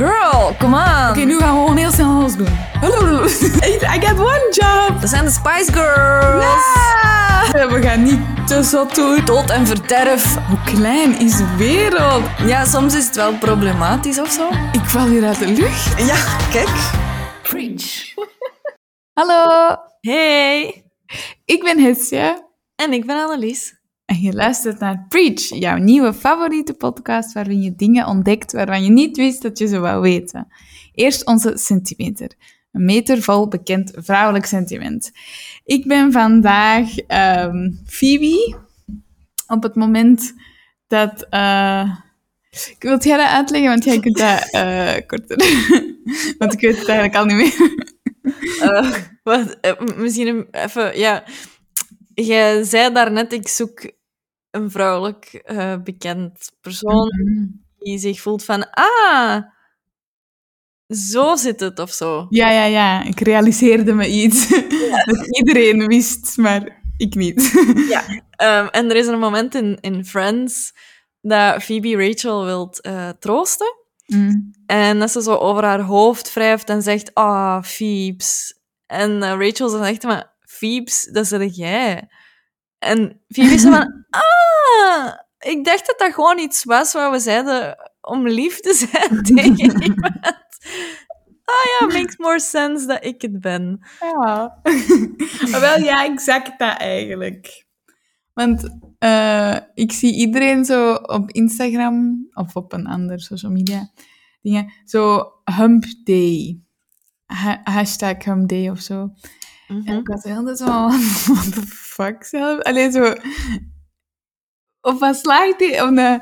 Girl, come on. Oké, nu gaan we gewoon heel snel alles doen. I got one job. Dat zijn de Spice Girls. Ja, We gaan niet te zot doen. Dood en verderf. Hoe klein is de wereld? Ja, soms is het wel problematisch of zo. Ik val hier uit de lucht. Ja, kijk. Preach. Hallo, Hey. ik ben Hetsje. En ik ben Annelies. En je luistert naar Preach, jouw nieuwe favoriete podcast waarin je dingen ontdekt waarvan je niet wist dat je ze wou weten. Eerst onze centimeter. Een meter vol bekend vrouwelijk sentiment. Ik ben vandaag ehm Phoebe. Op het moment dat... eh ik wil jij dat uitleggen, want jij kunt dat eh, korter. want ik weet het eigenlijk al niet meer. Eh, wat, misschien even, ja. Jij zei daarnet, ik zoek een vrouwelijk eh, bekend persoon die zich voelt van, ah, zo zit het of zo. Ja, ja, ja. Ik realiseerde me iets. dat iedereen wist, maar ik niet. Ja. Ehm, en er is een moment in, in Friends dat Phoebe Rachel wilt eh, troosten. Mm. En dat ze zo over haar hoofd wrijft en zegt, ah, Phoebes. En eh, Rachel zegt, maar Phoebes, dat zeg jij. En is zo van, ah, ik dacht dat dat gewoon iets was wat we zeiden om lief te zijn tegen iemand. Ah ja, makes more sense dat ik het ben. Ja. Wel, ja, exact dat eigenlijk. Want eh, ik zie iedereen zo op Instagram of op een ander social media dingen, zo hump day. Ha- hashtag hump day of zo. Mhm. En ik was heel zo, what the fuck zelf? Alleen zo... Of wat slaagt die? De,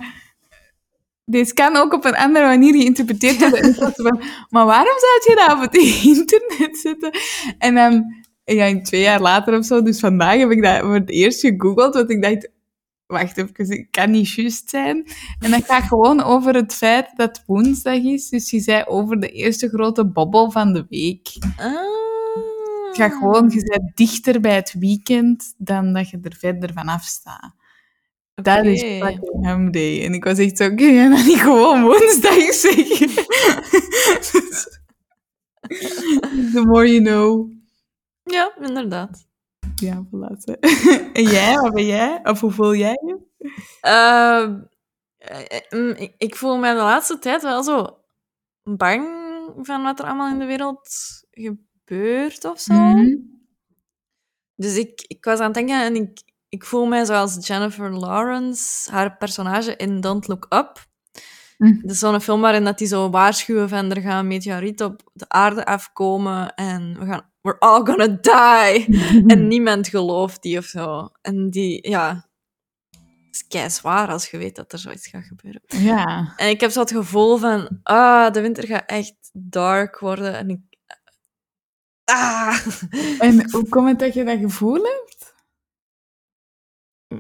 deze kan ook op een andere manier geïnterpreteerd worden. Ik van, maar waarom zou je dat op het internet zetten? En dan, ja, twee jaar later of zo, dus vandaag heb ik dat voor het eerst gegoogeld, want ik dacht, wacht even, het kan niet juist zijn. En dat gaat gewoon over het feit dat het woensdag is. Dus je zei over de eerste grote bobbel van de week. Ah. Gaat gewoon, je bent dichter bij het weekend dan dat je er verder vanaf staat. Dat is fucking hum day. En ik was echt zo, kun je dat niet gewoon woensdag zeggen? The more you know. Ja, inderdaad. Ja, zo. En jij, wat ben jij? Of hoe voel jij je? Ehm, eh, mm, ik, ik voel me de laatste tijd wel zo bang van wat er allemaal in de wereld gebeurt of zo. Mhm. Dus ik, ik was aan het denken en ik, ik voel mij zoals Jennifer Lawrence, haar personage in Don't Look Up. Mhm. Dat is zo'n film waarin dat die zo waarschuwen van er gaan meteorieten op de aarde afkomen en we gaan, we're all gonna die. En niemand gelooft die of zo. En die, ja, het is kei zwaar als je weet dat er zoiets gaat gebeuren. Ja. En ik heb zo het gevoel van, ah, de winter gaat echt dark worden. En ik, ah, En hoe komt het dat je dat gevoel hebt?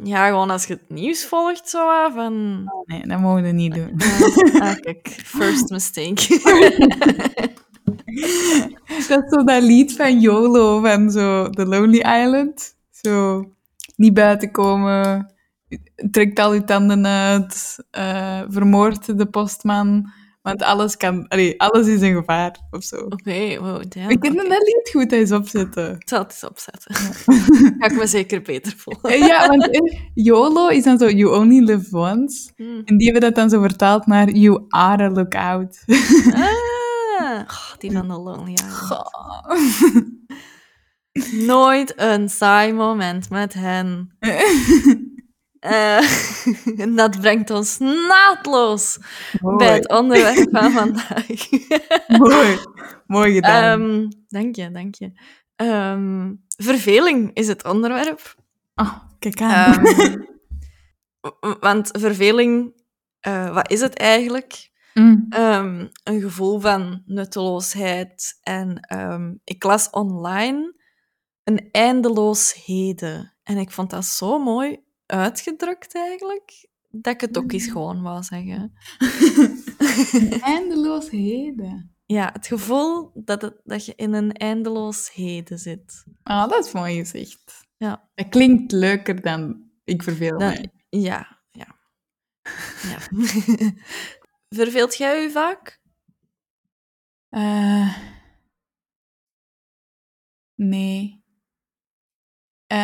ja, gewoon als je het nieuws volgt, zo, ah, van... Nee, dat mogen we niet doen. Ah, kijk, first mistake. Dat is zo dat lied van YOLO, van zo The Lonely Island. Zo, niet buiten komen, trekt al je tanden uit, eh vermoord de postman, want alles kan, allee, alles is een gevaar, of zo. Oké, wow, damn. Ik kan oké. dat lied goed eens opzetten. Ik zal het eens opzetten. Ga ik me zeker beter voelen. Eh, Ja, want eh, YOLO is dan zo, you only live once. Hmm. En die hebben dat dan zo vertaald naar you are a lookout. Ah, oh, die van de Lonely Island. Nooit een saai moment met hen. Eh, en dat brengt ons naadloos bij het onderwerp van vandaag. mooi, mooi gedaan. Ehm, dank je, dank je. Ehm, verveling is het onderwerp. oh, kijk aan. Ehm, want verveling, eh, wat is het eigenlijk? Mm. Een gevoel van nutteloosheid. En ik las online een eindeloosheden. En ik vond dat zo mooi uitgedrukt eigenlijk, dat ik het ook eens gewoon wou zeggen. Eindeloosheden. Ja, het gevoel dat, het, dat je in een eindeloosheden zit. Ah, dat is mooi gezegd. Ja. Dat klinkt leuker dan ik verveel Dan- mij. ja, ja. ja. Verveelt jij u vaak? Eh, nee. Eh,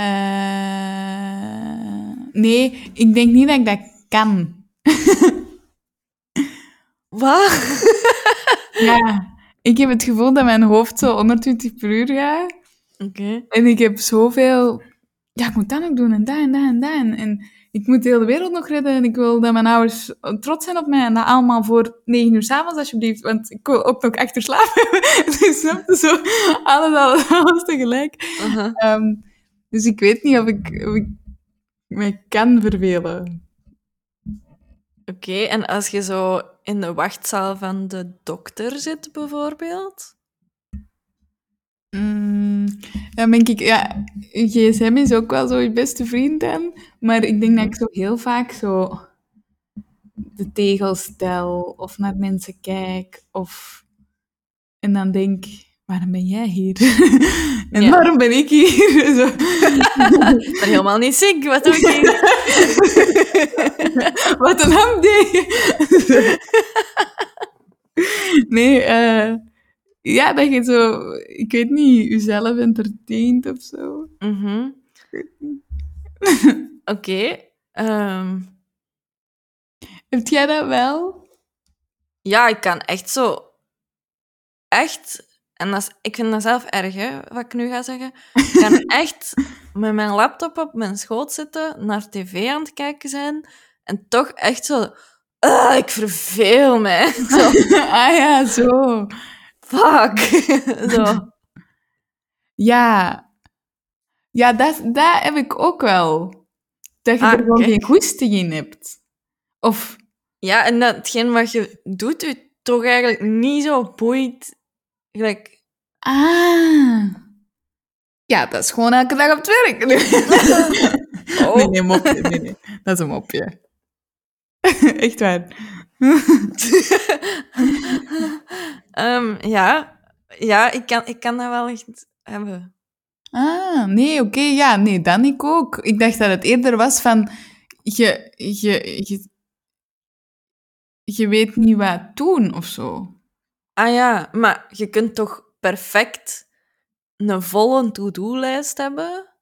nee, ik denk niet dat ik dat kan. Wat? Ja, ik heb het gevoel dat mijn hoofd zo 120 per uur gaat. Oké. En ik heb zoveel... Ja, ik moet dat nog doen en dat en dat en dat. En, en ik moet de hele wereld nog redden. En ik wil dat mijn ouders trots zijn op mij. En dat allemaal voor negen uur s'avonds, alsjeblieft. Want ik wil ook nog achter slapen. dus zo alles, alles, alles tegelijk. Ehm, dus ik weet niet of ik, of ik mij kan vervelen. Oké, en als je zo in de wachtzaal van de dokter zit, bijvoorbeeld? Mm, dan denk ik, ja, gsm is ook wel zo je beste vriend dan. Maar ik denk dat ik zo heel vaak zo de tegels tel of naar mensen kijk. Of... En dan denk waarom ben jij hier? en Ja. waarom ben ik hier? zo. Ik ben helemaal niet ziek, wat doe ik hier? Wat een hamdee! nee, eh ja, dat je zo, ik weet niet, jezelf entertaint of zo. Mhm. Oké. ehm, Heb jij dat wel? ja, ik kan echt zo... Echt... En dat is, ik vind dat zelf erg, hè, wat ik nu ga zeggen. Ik kan echt met mijn laptop op mijn schoot zitten, naar tv aan het kijken zijn, en toch echt zo... "Ah, ik verveel me. Zo, ah ja, zo. fuck. zo. Ja. Ja, dat, dat heb ik ook wel. Dat je Ah, er gewoon geen goesting in hebt. Of, Ja, en dat, hetgeen wat je doet, je toch eigenlijk niet zo boeit. Gelijk... ah. Ja, dat is gewoon elke dag op het werk. Oh. Nee, nee, mopje. Nee, nee. Dat is een mopje. Echt waar. Ehm, ja, ja ik, kan, ik kan dat wel echt hebben. Ah, nee, oké, ja, nee, dan ik ook. Ik dacht dat het eerder was van, je, je, je, je weet niet wat doen of zo. Ah ja, maar je kunt toch perfect een volle to-do-lijst hebben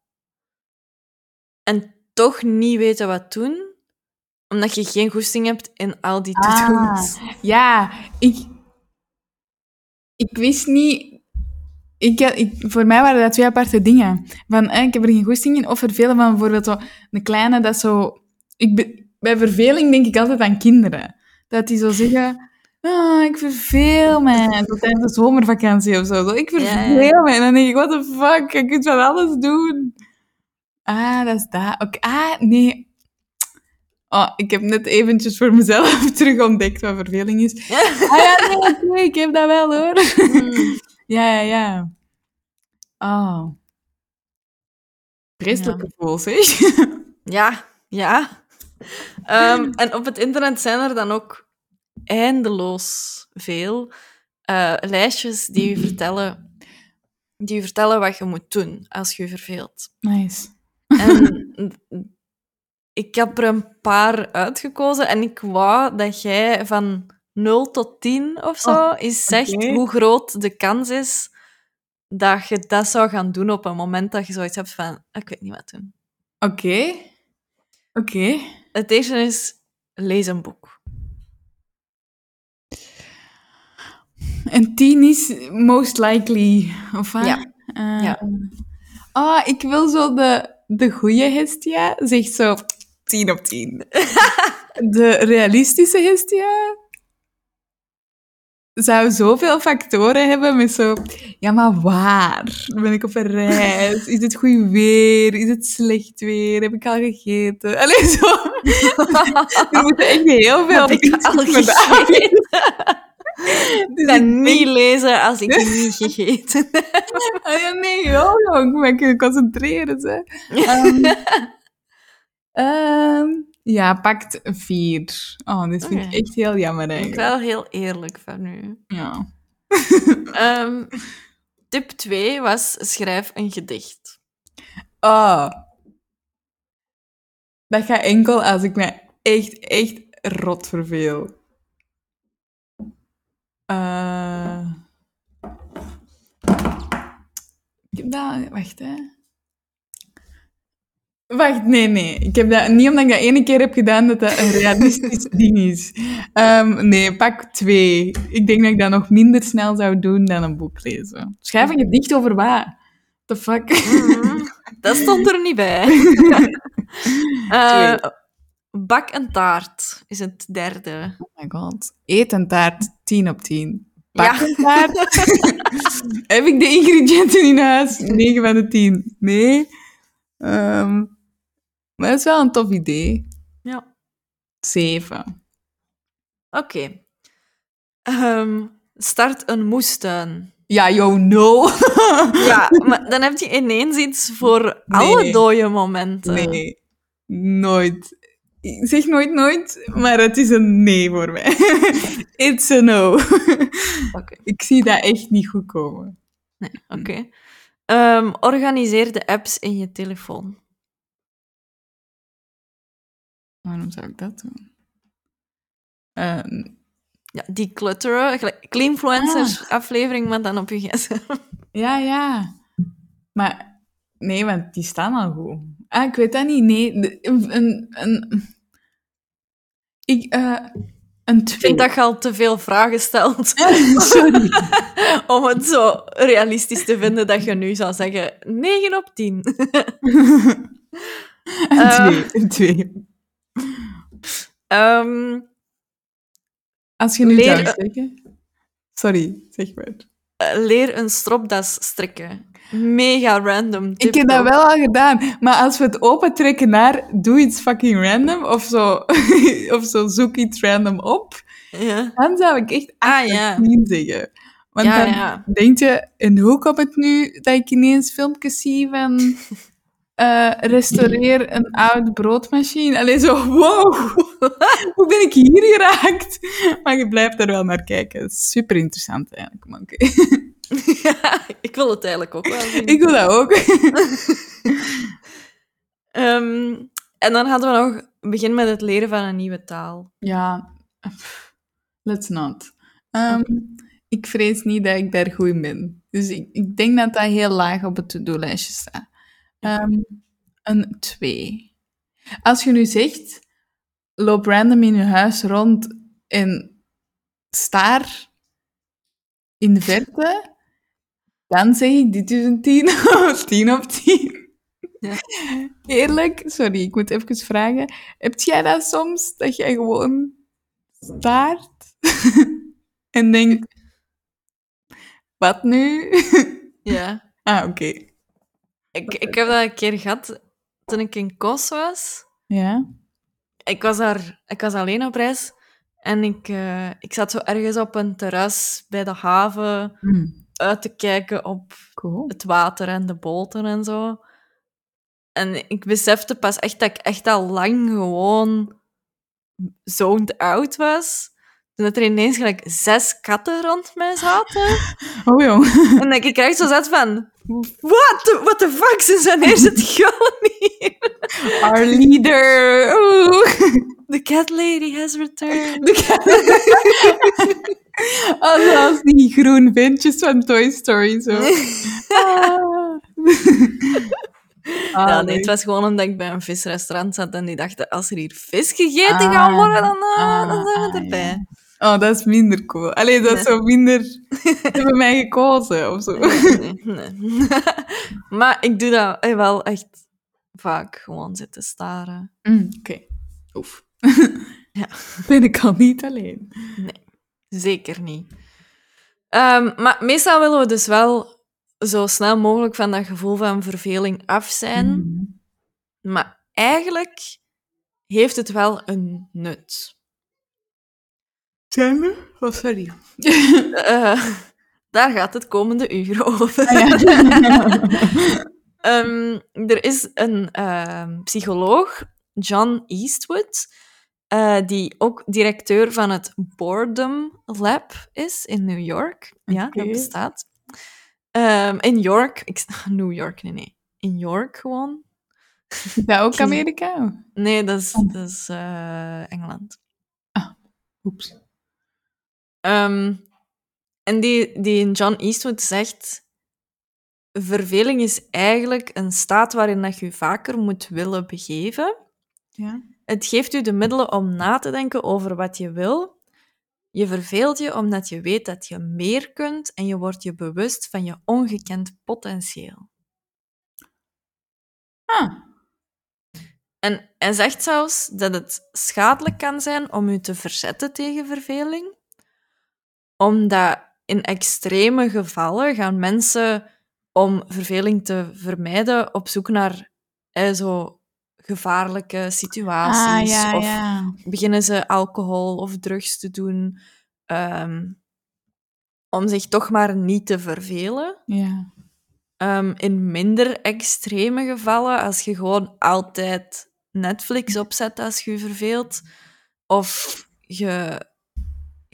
en toch niet weten wat doen, omdat je geen goesting hebt in al die to-do's. Ja, ik, ik wist niet... Ik, ik, voor mij waren dat twee aparte dingen. Van, eh, ik heb er geen goesting in, of vervelen van bijvoorbeeld zo een kleine dat zo... Ik bij verveling denk ik altijd aan kinderen. Dat die zo zeggen... Ah, ik verveel me. Tot tijdens de zomervakantie of zo. Ik Ja, verveel ja. me. En dan denk ik, what the fuck? Je kunt van alles doen. Ah, dat is dat. Oké, Ah, nee. Oh, ik heb net eventjes voor mezelf terug ontdekt wat verveling is. Ah ja, nee, oké, ik heb dat wel hoor. Hmm. Ja, ja, ja. Oh. Vreselijk gevoel, zeg. Ja, ja. Ehm, en op het internet zijn er dan ook eindeloos veel eh, lijstjes die je vertellen, die je vertellen wat je moet doen als je je verveelt. Nice. En ik heb er een paar uitgekozen en ik wou dat jij van 0 tot 10 of zo Oh, eens zegt hoe groot de kans is dat je dat zou gaan doen op een moment dat je zoiets hebt van, "Ah, ik weet niet wat doen. Oké. Oké. Het eerste is, lees een boek. En tien is most likely, of wat? Ja. Eh, Ja. Oh, ik wil zo de, de goede Hestia, zegt zo 10 op 10. de realistische Hestia zou zoveel factoren hebben met zo... Ja, maar waar? Ben ik op een reis? Is het goed weer? Is het slecht weer? Heb ik al gegeten? Allee, zo. Er moeten echt heel veel al dingen gedaan gegeten? Dus Ik ik niet lezen als ik niet gegeten heb. Ah, ja, nee, joh, ik moet me concentreren. Hè. Ehm, ja, pakt vier. Oh, dit vind ik Oké. echt heel jammer Ik eigenlijk. wel heel eerlijk van u. Ja. Ehm, tip 2 was schrijf een gedicht. Oh. Dat gaat enkel als ik me echt, echt rot verveel. Eh, ik heb dat... Wacht, hè. Wacht, nee, nee. Ik heb dat niet omdat ik dat ene keer heb gedaan dat dat een realistisch ding is. Ehm, nee, pak twee. Ik denk dat ik dat nog minder snel zou doen dan een boek lezen. Schrijf een gedicht over wat? The fuck? Mhm. Dat stond er niet bij. Eh, bak een taart is het derde. Oh my god. Eet taart. 10 op 10. Ja. Heb ik de ingrediënten in huis? 9 van de 10. Nee. Ehm, maar dat is wel een tof idee. Ja. 7. Oké. Ehm, start een moestuin. Ja, yo, no. Ja, maar dan heb je ineens iets voor Nee. alle dode momenten. Nee, nooit. Ik zeg nooit nooit, maar het is een nee voor mij. It's a no. Ik zie dat echt niet goed komen. Nee, oké. Ehm, organiseer de apps in je telefoon. Waarom zou ik dat doen? Ehm, Ja, die clutteren. gelijk- Cleanfluencers aflevering, maar dan op je gsm. ja, ja. Maar nee, want die staan al goed. Ah, ik weet dat niet. Nee, een, een ik, eh, een Ik twee. vind dat je al te veel vragen stelt Sorry. om het zo realistisch te vinden dat je nu zou zeggen 9 op 10. Een Eh. twee. Een twee. Ehm, Als je nu Leer- zou zeggen... Sorry, zeg maar. Leer een stropdas strikken. Mega random. Ik tip heb dat wel al gedaan, maar als we het opentrekken naar doe iets fucking random of zo, of zo zoek iets random op, Ja. dan zou ik echt Ah, 8 ja. 10 zeggen. Want Ja, dan ja. denk je, en hoe komt het nu dat ik ineens filmpjes zie van eh, restaureer een oud broodmachine? Allee, zo, wow, hoe ben ik hier geraakt? Maar je blijft er wel naar kijken. Super interessant eigenlijk, maar oké. Ja, ik wil het eigenlijk ook wel zien. Ik wil dat ook. Ehm, en dan hadden we nog begin met het leren van een nieuwe taal. Ja, let's not. Ehm, Ik vrees niet dat ik daar goed in ben. Dus ik, ik denk dat dat heel laag op het to-do-lijstje staat. Ehm, een 2. Als je nu zegt, loop random in je huis rond en staar in de verte, dan zeg ik, dit is een 10 of 10 op 10. Ja. Eerlijk, sorry, ik moet even vragen. Heb jij dat soms, dat jij gewoon staart en denkt, wat nu? Ja. ah, oké. Ik, ik heb dat een keer gehad toen ik in Kos was. Ja? Ik was, daar, ik was alleen op reis. En ik, eh, ik zat zo ergens op een terras bij de haven Mm, uit te kijken op cool. het water en de boten en zo. En ik besefte pas echt dat ik echt al lang gewoon zoned out was. Toen dat er ineens gelijk zes katten rond mij zaten. Oh, jong. En dat ik echt zo zat van... What the, what the fuck? Sinds wanneer zit gewoon hier? Our leader. Oeh. The cat lady has returned. De kat. oh, die groen ventjes van Toy Story. Zo. Ah. Ah, ja, nee, het was gewoon omdat ik bij een visrestaurant zat en die dachten, als er hier vis gegeten Ah. gaat worden, dan, eh, dan Ah, zijn we ah, erbij. ja. Oh, dat is minder cool. Allee, dat is Nee. zo minder... Ze hebben mij gekozen, of zo. Nee, nee. maar ik doe dat eh, wel echt vaak, gewoon zitten staren. Mm, Oké. Oef. Ja. Ben ik al niet alleen. Zeker niet. Ehm, maar meestal willen we dus wel zo snel mogelijk van dat gevoel van verveling af zijn. Mm. Maar eigenlijk heeft het wel een nut. Zijn we? Oh, sorry. Eh, daar gaat het komende uur over. Ah, ja. Ehm, er is een ehm, psycholoog, John Eastwood, eh, die ook directeur van het Boredom Lab is in New York. Ja, dat bestaat. Ehm, in York. Ik, New York, nee, nee. In York gewoon. Is dat ook Amerika? Nee, dat is, Oh. dat is eh, Engeland. Oeps. Ehm, en die, die John Eastwood zegt... verveling is eigenlijk een staat waarin dat je je vaker moet willen begeven. Ja. Het geeft u de middelen om na te denken over wat je wil. Je verveelt je omdat je weet dat je meer kunt en je wordt je bewust van je ongekend potentieel. Ah. En hij zegt zelfs dat het schadelijk kan zijn om je te verzetten tegen verveling, omdat in extreme gevallen gaan mensen om verveling te vermijden op zoek naar eh, zo gevaarlijke situaties. Ah, ja, of ja. beginnen ze alcohol of drugs te doen ehm, om zich toch maar niet te vervelen. Ja. Ehm, in minder extreme gevallen, als je gewoon altijd Netflix opzet als je je verveelt, of je,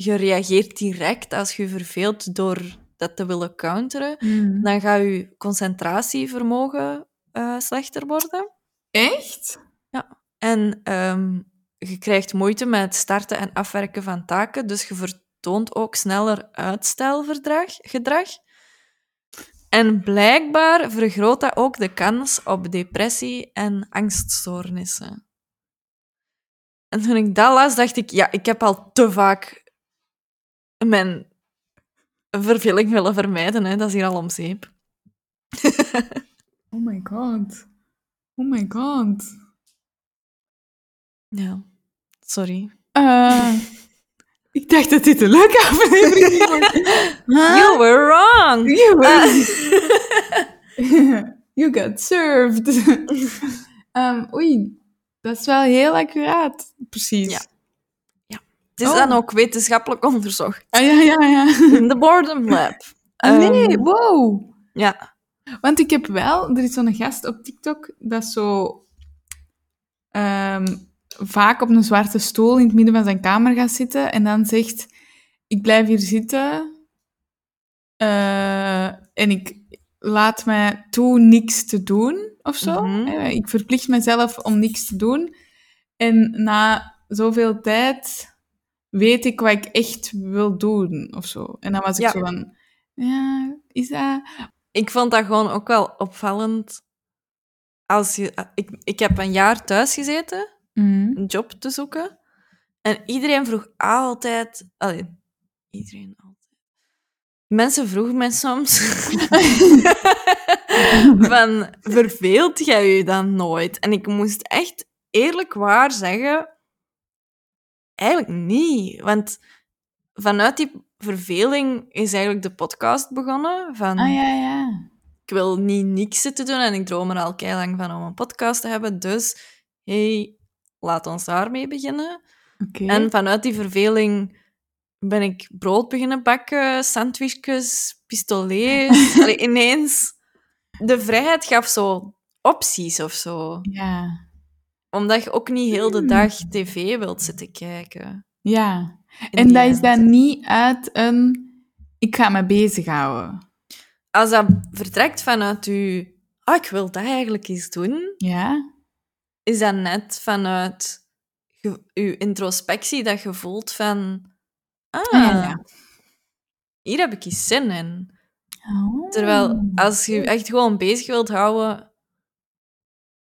je reageert direct als je je verveelt door dat te willen counteren, Mm. dan gaat je concentratievermogen eh, slechter worden. Echt? En ehm, je krijgt moeite met het starten en afwerken van taken, dus je vertoont ook sneller uitstelgedrag. gedrag. En blijkbaar vergroot dat ook de kans op depressie en angststoornissen. En toen ik dat las, dacht ik, ja, ik heb al te vaak mijn verveling willen vermijden. Hè. Dat is hier al om zeep. Oh my god. Oh my god. Ja, sorry. Eh, ik dacht dat dit een leuke aflevering was. Huh? You were wrong! You, were- you got served. Ehm, oei, dat is wel heel accuraat. Precies. Ja. Het is Oh. dan ook wetenschappelijk onderzocht. Ah, ja, ja, ja. In de Boredom Lab. Ah, nee, Ehm, wow. ja. Want ik heb wel, er is zo'n gast op TikTok dat zo ehm, vaak op een zwarte stoel in het midden van zijn kamer gaat zitten en dan zegt: Ik blijf hier zitten eh, en ik laat mij toe niks te doen of zo. Mhm. Eh, Ik verplicht mezelf om niks te doen. En na zoveel tijd weet ik wat ik echt wil doen of zo. En dan was ik Ja. zo van: Ja, is dat. Ik vond dat gewoon ook wel opvallend. Als je, ik, ik heb een jaar thuis gezeten, Mm. een job te zoeken. En iedereen vroeg altijd... Allee, iedereen altijd. Mensen vroegen mij soms... van, verveelt jij je dan nooit? En ik moest echt eerlijk waar zeggen... Eigenlijk niet. Want vanuit die verveling is eigenlijk de podcast begonnen. Van, Ah ja, ja. ik wil niet niks zitten doen en ik droom er al lang van om een podcast te hebben. Dus, hey, laat ons daarmee beginnen. En vanuit die verveling ben ik brood beginnen bakken, sandwichjes, pistolets. Ineens, de vrijheid gaf zo opties of zo. Ja. Omdat je ook niet heel de Hmm. dag tv wilt zitten kijken. Ja. En dat is dan niet uit een... Ik ga me bezighouden. Als dat vertrekt vanuit je... Ah, ik wil dat eigenlijk eens doen. Ja? is dat net vanuit je, introspectie dat je voelt van... Ah, ja, ja. hier heb ik eens zin in. Oh. Terwijl, als je je echt gewoon bezig wilt houden...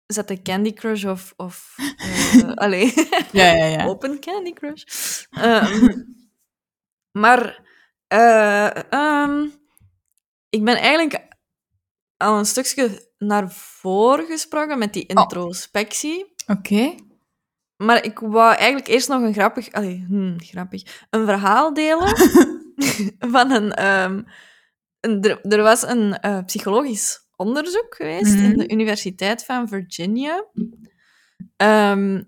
Zet de Candy Crush of... of eh, allee, Ja, ja, ja. open Candy Crush. Ehm, maar... eh, ehm, ik ben eigenlijk al een stukje naar voren gesprongen met die Oh. introspectie. Oké. Maar ik wou eigenlijk eerst nog een grappig... Allee, hmm, grappig. Een verhaal delen van een... ehm, een er, er was een eh, psychologisch onderzoek geweest in Mhm. de Universiteit van Virginia. Ehm,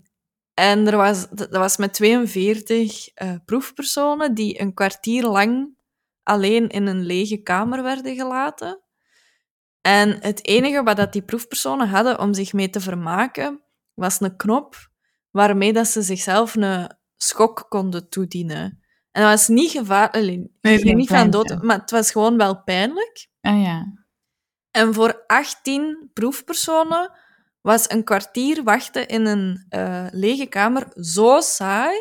en er was, dat was met 42 eh, proefpersonen die een kwartier lang alleen in een lege kamer werden gelaten. En het enige wat dat die proefpersonen hadden om zich mee te vermaken, was een knop waarmee dat ze zichzelf een schok konden toedienen. En dat was niet gevaarlijk, Nee, niet van dood, maar het was gewoon wel pijnlijk. Ah ja. En voor 18 proefpersonen was een kwartier wachten in een eh, lege kamer zo saai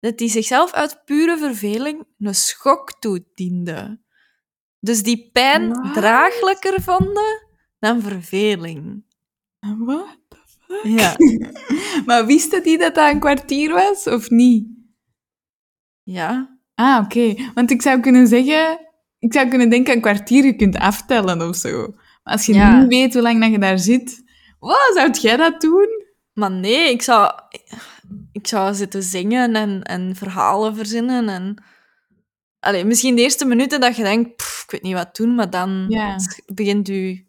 dat die zichzelf uit pure verveling een schok toedienden. Dus die pijn What? draaglijker vonden dan verveling. Wat? Ja. Maar wisten die dat dat een kwartier was, of niet? ja. Ah, oké. Want ik zou kunnen zeggen... Ik zou kunnen denken een kwartier je kunt aftellen of zo. Maar als je Ja. niet weet hoe lang dat je daar zit... Wat, zou jij dat doen? Maar nee, ik zou, ik zou zitten zingen en, en verhalen verzinnen. En... Allee, misschien de eerste minuten dat je denkt, "Pff, ik weet niet wat doen, maar dan Ja. begint je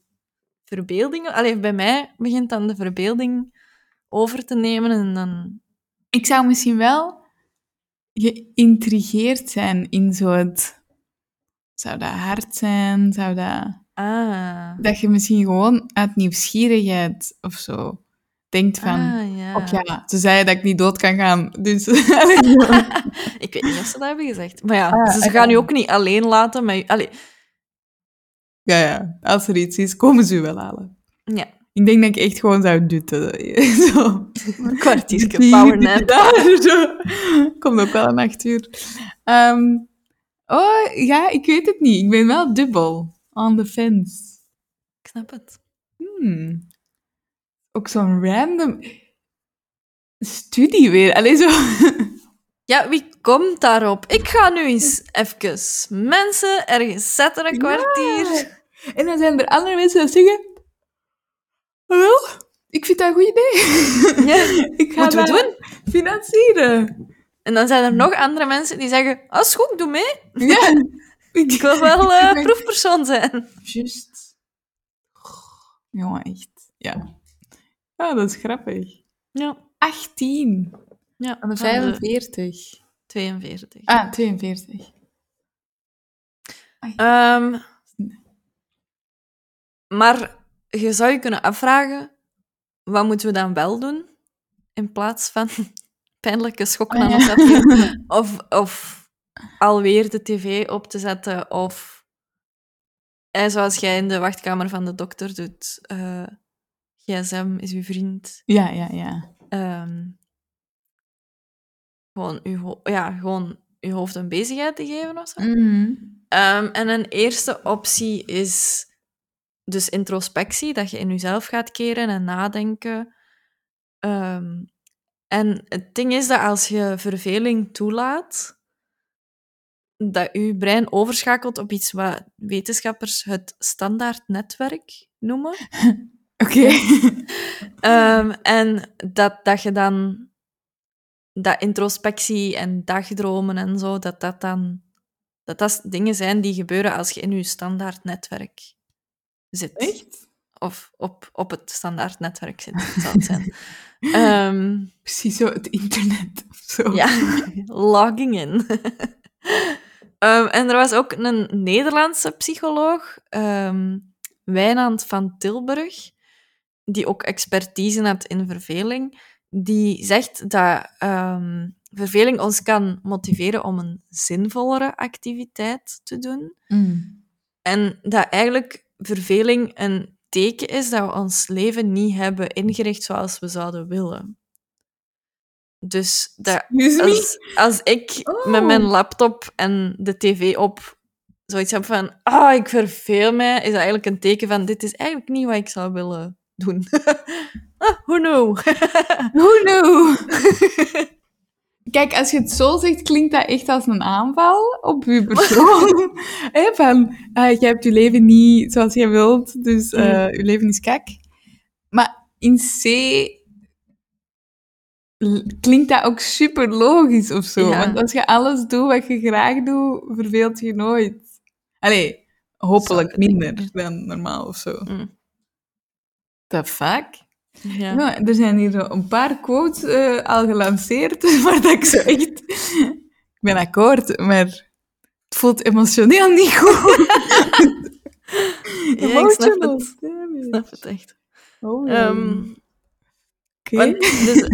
verbeelding... Allee, bij mij begint dan de verbeelding over te nemen en dan... Ik zou misschien wel geïntrigeerd zijn in zo het... Zou dat hard zijn? Zou dat... Ah, Dat je misschien gewoon uit nieuwsgierigheid of zo denkt van... ah ja. Ja, ze zei dat ik niet dood kan gaan, dus... Ik weet niet of ze dat hebben gezegd. Maar ja, Ah, ze, gaan je ook niet alleen laten. Maar, allee, ja, ja, als er iets is, komen ze u wel halen. ja, Ik denk dat ik echt gewoon zou dutten. Zo. een kwartiertje powernap. Ja. Komt ook wel een acht uur. Ehm, oh, ja, ik weet het niet. Ik ben wel dubbel. On the fence. Ik snap het. Hmm. Ook zo'n random studie weer. Allee, zo... Ja, wie komt daarop? Ik ga nu eens even mensen ergens zetten een kwartier. En dan zijn er andere mensen die zeggen... Wel, ik vind dat een goed idee. Ja, ik ga moeten we doen. financieren. En dan zijn er nog andere mensen die zeggen, ah, is goed, doe mee. Ja. Ik wil wel eh, proefpersoon zijn. Juist. Jongen, echt. Ja. Ja, dat is grappig. Ja, 18. ja. Aan de van de 45. 42. Ah, 42. Ehm, maar je zou je kunnen afvragen, wat moeten we dan wel doen? In plaats van pijnlijke schokken aan ja. afgeven. Of, of alweer de tv op te zetten. Of eh, zoals jij in de wachtkamer van de dokter doet. eh, gsm is uw vriend. Ja, ja, ja. Ehm, gewoon, uw, ja, gewoon uw hoofd een bezigheid te geven of zo. Mhm. Ehm, en een eerste optie is dus introspectie, dat je in jezelf gaat keren en nadenken. Ehm, en het ding is dat als je verveling toelaat, dat je brein overschakelt op iets wat wetenschappers het standaard netwerk noemen. Oké. Ehm, en dat, dat je dan dat introspectie en dagdromen en zo, dat dat dan dat dat dingen zijn die gebeuren als je in je standaard netwerk zit. Echt? Of op, op het standaard netwerk zit, zal het zijn. Ehm, Precies zo het internet of zo. ja, logging in. Ehm, en er was ook een Nederlandse psycholoog, ehm Wijnand van Tilburg, die ook expertise had in verveling. Die zegt dat verveling ons kan motiveren om een zinvollere activiteit te doen. Mm. En dat eigenlijk verveling een teken is dat we ons leven niet hebben ingericht zoals we zouden willen. Dus dat als, als ik Oh. met mijn laptop en de tv op zoiets heb van ah, ik verveel mij, is dat eigenlijk een teken van dit is eigenlijk niet wat ik zou willen doen. ah, who know? Who knew? Kijk, als je het zo zegt, klinkt dat echt als een aanval op je persoon. Van, ah, je hebt je leven niet zoals je wilt, dus eh, je leven is kak. Maar in C klinkt dat ook super logisch of zo. Ja. Want als je alles doet wat je graag doet, verveelt je nooit. Allee, hopelijk minder dan normaal of zo. Mm. The fuck? Ja. Ja, er zijn hier zo een paar quotes eh, al gelanceerd, maar dat ik zo echt... Ik ben akkoord, maar het voelt emotioneel niet goed. Ja, ik snap het. Ik snap het echt. Oh, Oké. Want, dus,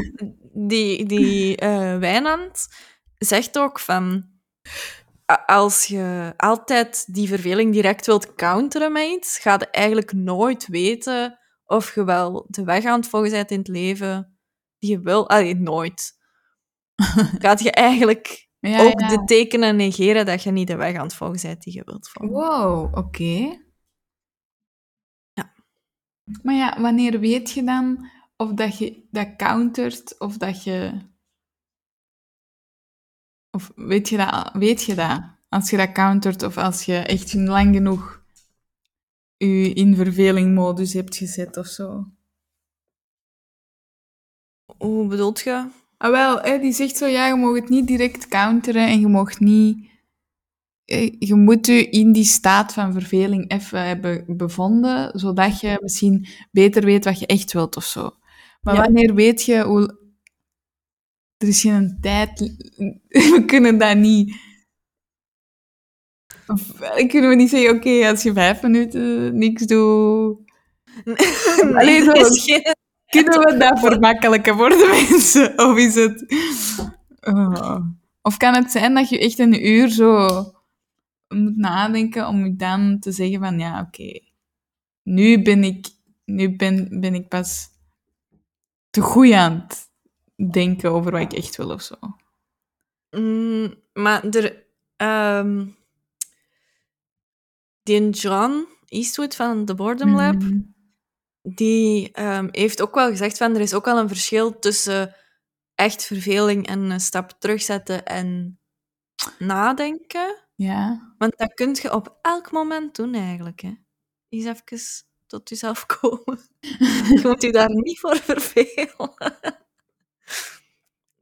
die die eh, Wijnand zegt ook van... Als je altijd die verveling direct wilt counteren met iets, ga je eigenlijk nooit weten of je wel de weg aan het volgen bent in het leven die je wil. Allee, nooit. Gaat je eigenlijk Ja, ook ja. de tekenen negeren dat je niet de weg aan het volgen bent die je wilt volgen. Wow, oké. Ja. Maar ja, wanneer weet je dan of dat je dat countert of dat je... Of weet je dat, weet je dat? Als je dat countert of als je echt lang genoeg je in vervelingmodus hebt gezet of zo. Hoe bedoelt je? Ah, wel, hè, die zegt zo, ja, je mag het niet direct counteren en je mag niet... eh, Je moet je in die staat van verveling even hebben bevonden, zodat je misschien beter weet wat je echt wilt of zo. Maar Ja. wanneer weet je hoe... Er is geen tijd... We kunnen dat niet... Kunnen we niet zeggen, oké, als je vijf minuten niks doet... Allee, zo- is geen... Kunnen we dat vermakkelijken voor de mensen? Of is het... Oh. Of kan het zijn dat je echt een uur zo moet nadenken om je dan te zeggen van ja, oké, nu ben ik, nu ben, ben ik pas te goed aan het denken over wat ik echt wil of zo. Mm, maar er... ehm, die John Eastwood van The Boredom Lab, Mhm. die ehm, heeft ook wel gezegd van er is ook wel een verschil tussen echt verveling en een stap terugzetten en nadenken. Ja. Want dat kun je op elk moment doen eigenlijk. Hè. Eens even tot jezelf komen. je moet je daar niet voor vervelen.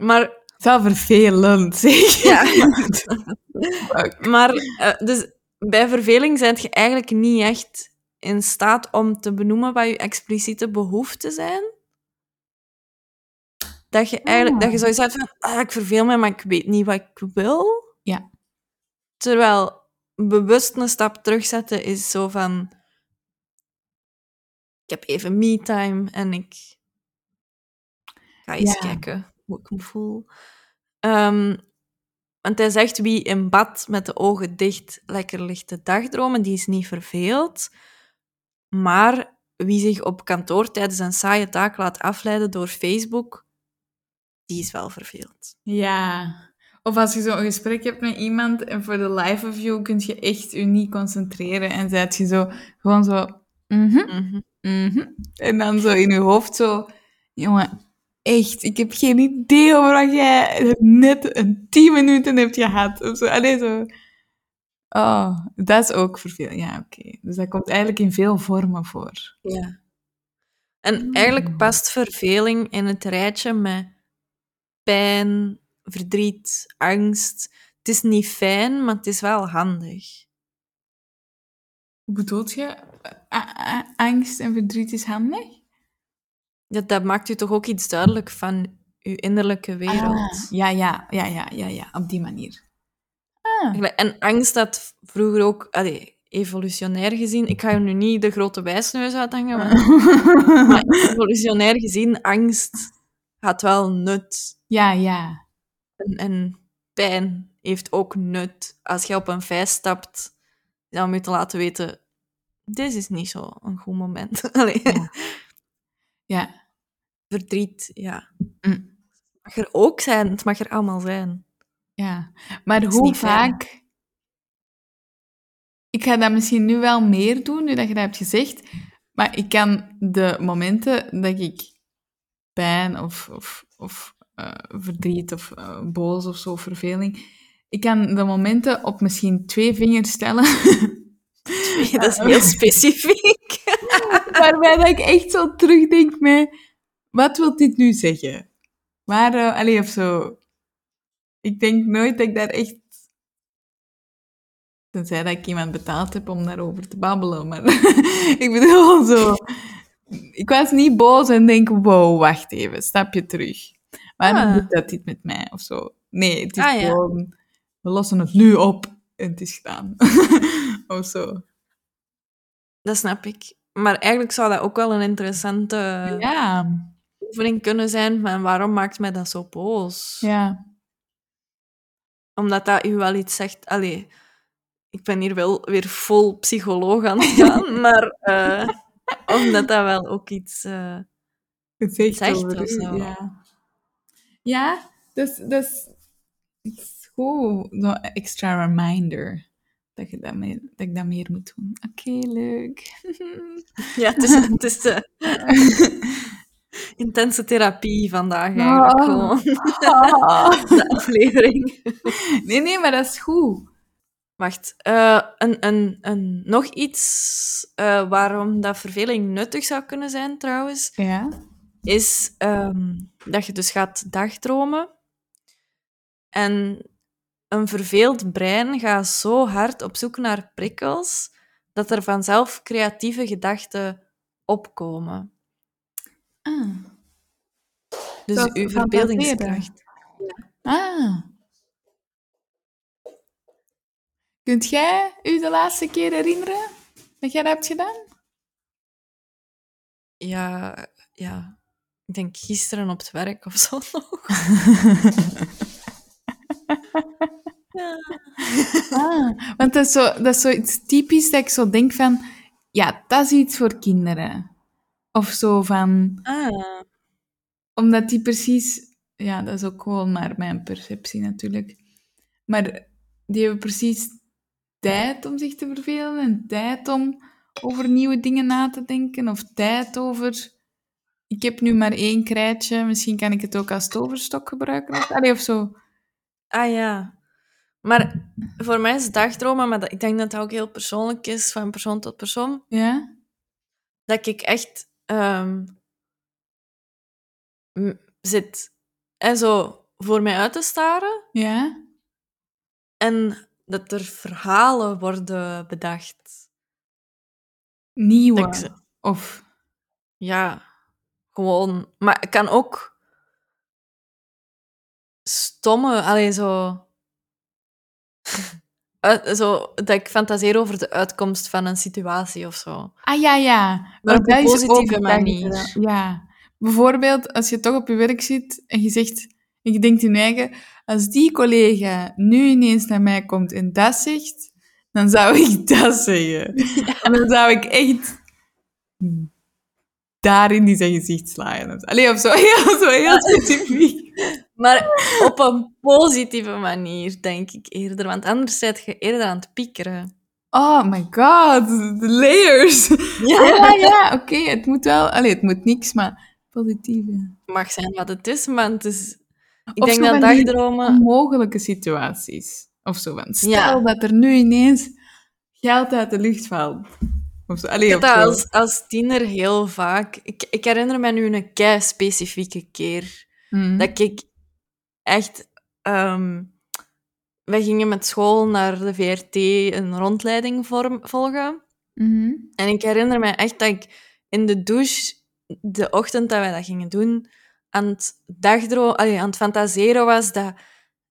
maar Het is wel vervelend, zeg. Ja. Maar eh, dus bij verveling zijn je eigenlijk niet echt in staat om te benoemen wat je expliciete behoeften zijn. Dat je eigenlijk dat je zoiets hebt van, ah, ik verveel me, maar ik weet niet wat ik wil. Ja. Terwijl bewust een stap terugzetten is zo van, ik heb even me-time en ik ga eens Ja. kijken hoe ik me voel. Ehm, want hij zegt, wie in bad met de ogen dicht lekker ligt te dagdromen, die is niet verveeld. Maar wie zich op kantoor tijdens een saaie taak laat afleiden door Facebook, die is wel verveeld. Ja. Of als je zo'n gesprek hebt met iemand en voor de life of you kun je echt je niet concentreren en zijt je zo gewoon zo... mhm, Mhm. mhm. En dan zo in je hoofd zo... Jongen, echt, ik heb geen idee over wat jij net een tien minuten hebt gehad. Of zo. Allee, zo... Oh, dat is ook vervelend. Ja, oké. Dus dat komt eigenlijk in veel vormen voor. Ja. En eigenlijk past verveling in het rijtje met pijn, verdriet, angst. Het is niet fijn, maar het is wel handig. Hoe bedoelt je? A- angst en verdriet is handig? Dat, dat maakt u toch ook iets duidelijk van uw innerlijke wereld. Ah, ja, ja, ja, ja, ja, ja, op die manier. Ah. En angst had vroeger ook, allee, evolutionair gezien, ik ga je nu niet de grote wijsneus uithangen, maar, maar evolutionair gezien, angst had wel nut. ja, ja. En, en pijn heeft ook nut. Als je op een vijs stapt, dan moet je te laten weten, dit is niet zo een goed moment. Allee, Ja. Ja. Verdriet, ja. Mm. Het mag er ook zijn, het mag er allemaal zijn. Ja, maar hoe fijn. vaak... Ik ga dat misschien nu wel meer doen, nu dat je dat hebt gezegd. Maar ik kan de momenten dat ik pijn of, of, of eh, verdriet of eh, boos of zo, verveling... Ik kan de momenten op misschien twee vingers stellen. Dat is heel specifiek. waarbij dat ik echt zo terugdenk met... Wat wil dit nu zeggen? Waar... eh, allee, of zo... Ik denk nooit dat ik daar echt... Tenzij dat ik iemand betaald heb om daarover te babbelen. Maar ik bedoel zo... Ik was niet boos en denk, wow, wacht even, stapje terug. Waarom Ah. doet dat dit met mij? Of zo. Nee, het is Ah, ja. gewoon... We lossen het nu op en het is gedaan. of zo. Dat snap ik. Maar eigenlijk zou dat ook wel een interessante Ja, oefening kunnen zijn van waarom maakt mij dat zo boos? ja. Omdat dat u wel iets zegt. Allee, ik ben hier wel weer vol psycholoog aan het gaan, maar eh, omdat dat wel ook iets... eh, Het zegt of zo. Ja, ja dat, is, dat, is, goed. Zo'n extra reminder. Dat, je dat, dat ik dat meer moet doen. Oké, leuk. Ja, het is, het is de intense therapie vandaag eigenlijk. Ah. Gewoon, Ah. de aflevering. Nee, nee, maar dat is goed. Wacht, eh, een, een, een, nog iets eh, waarom dat verveling nuttig zou kunnen zijn trouwens, Ja. is ehm, dat je dus gaat dagdromen. En een verveeld brein gaat zo hard op zoek naar prikkels dat er vanzelf creatieve gedachten opkomen. Ah. Dus uw verbeeldingskracht. Ah. Kunt jij u de laatste keer herinneren dat jij dat hebt gedaan? Ja, ja, ik denk gisteren op het werk of zo nog. Ja. Ah, want dat is, zo, dat is zoiets typisch dat ik zo denk van... Ja, dat is iets voor kinderen. Of zo van... Ah, Omdat die precies... Ja, dat is ook gewoon maar mijn perceptie natuurlijk. Maar die hebben precies tijd om zich te vervelen en tijd om over nieuwe dingen na te denken. Of tijd over... Ik heb nu maar één krijtje, misschien kan ik het ook als toverstok gebruiken. Of, allee, of zo. Ah ja. Maar voor mij is dagdromen, maar dat, ik denk dat dat ook heel persoonlijk is, van persoon tot persoon, Ja? dat ik echt ehm, zit en zo voor mij uit te staren Ja? en dat er verhalen worden bedacht. Nieuwe. Ze- Of... Ja, gewoon. Maar ik kan ook stomme, allee, zo. Zo dat ik fantaseer over de uitkomst van een situatie of zo. Ah ja, ja. Maar op een positieve manier. Ja. Bijvoorbeeld, als je toch op je werk zit en je zegt, en je denkt in eigen, als die collega nu ineens naar mij komt en dat zegt, dan zou ik dat zeggen. En dan zou ik echt daarin die zijn gezicht slaan. Allee, of zo, heel, zo heel specifiek. Maar op een positieve manier, denk ik eerder. Want anders zit je eerder aan het piekeren. Oh my god, de layers. Ja, ja, oké, het moet wel, allee, het moet niks, maar positieve. mag zijn wat het is, maar het is... Ik Of denk zo dat dagdromen... onmogelijke situaties. Of zo van, stel Ja. dat er nu ineens geld uit de lucht valt. Of zo. Allee, Ik heb dat zo. als, als tiener heel vaak. Ik, ik herinner me nu een kei specifieke keer Mhm. dat ik echt. ehm wij gingen met school naar de VRT een rondleiding vorm- volgen. Mhm. En ik herinner me echt dat ik in de douche, de ochtend dat wij dat gingen doen, aan het dagdro allee, aan het fantaseren was dat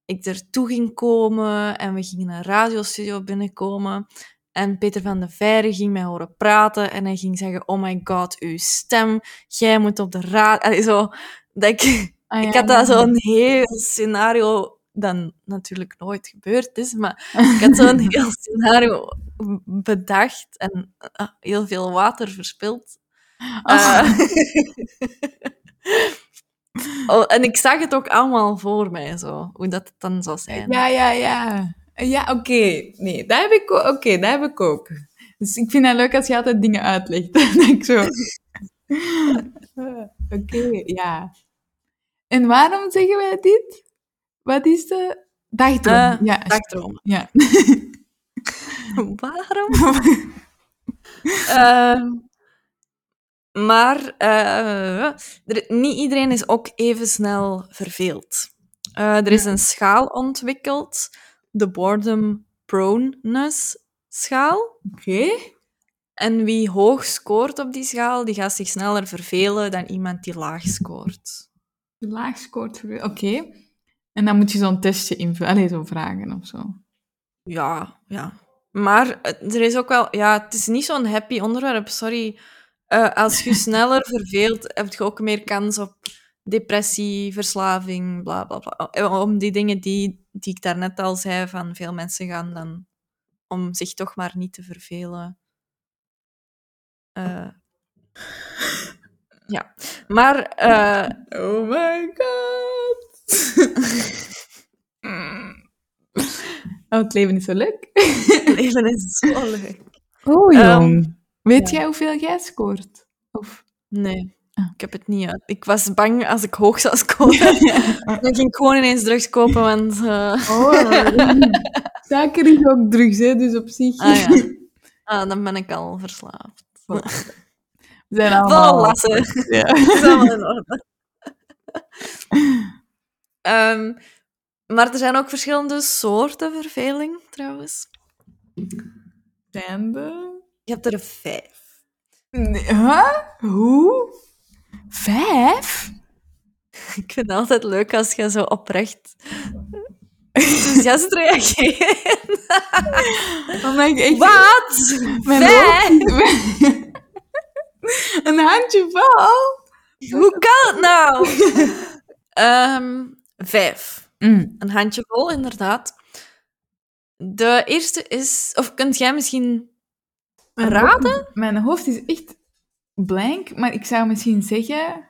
ik ertoe ging komen en we gingen een radiostudio binnenkomen. En Peter van de Veire ging mij horen praten en hij ging zeggen, oh my god, uw stem, jij moet op de radio... Zo, dat ik, Ah, ja, ik had zo'n heel scenario, dat natuurlijk nooit gebeurd is, maar ik had zo'n heel scenario bedacht en ah, heel veel water verspild. Ah. Eh, oh, en ik zag het ook allemaal voor mij, zo, hoe dat het dan zou zijn. Ja, ja, ja. Ja, oké. Nee, dat heb ik ook. Oké, dat heb ik ook. Dus ik vind het leuk als je altijd dingen uitlegt. Ik zo... Oké, ja. En waarom zeggen wij dit? Wat is de... Dagdroom. Eh, ja, Dagdromen. ja. Waarom? Ehm, maar eh, er- niet iedereen is ook even snel verveeld. Eh, er is een schaal ontwikkeld, de Boredom Proneness schaal. Oké. En wie hoog scoort op die schaal, die gaat zich sneller vervelen dan iemand die laag scoort. Laag scoort. voor- Oké. En dan moet je zo'n testje invullen. Allee, zo vragen of zo. Ja, ja. Maar er is ook wel... Ja, het is niet zo'n happy onderwerp, sorry. Eh, als je sneller verveelt, heb je ook meer kans op depressie, verslaving, bla, bla, bla. Eh, Om die dingen die, die ik daarnet al zei, van veel mensen gaan dan om zich toch maar niet te vervelen. Eh, ja. Maar... eh, Oh my god. Oh, het leven is zo leuk. Het leven is zo leuk. Oh, Ehm, jong. Weet ja. jij hoeveel jij scoort? Of... Nee, Ah. ik heb het niet uit. Ik was bang als ik hoog zou scoren. Dan ging ik gewoon ineens drugs kopen, want... eh, Oh, suiker is ook drugs, hè, dus op zich. Ah ja. ah, dan ben ik al verslaafd. Zijn Vol allemaal... lassen. Ja. Dat is allemaal in orde. Ehm, maar er zijn ook verschillende soorten verveling, trouwens. Zijn de... Je hebt er vijf. Nee, huh? Hoe? Vijf? Ik vind het altijd leuk als je zo oprecht enthousiast reageert. Omdat ik echt... Wat? Mijn Vijf? Een handje vol. Hoe kan het nou? Ehm, vijf. Mm. Een handjevol, inderdaad. De eerste is... Of kunt jij misschien... Mijn Raden? hoofd- mijn hoofd is echt blank, maar ik zou misschien zeggen...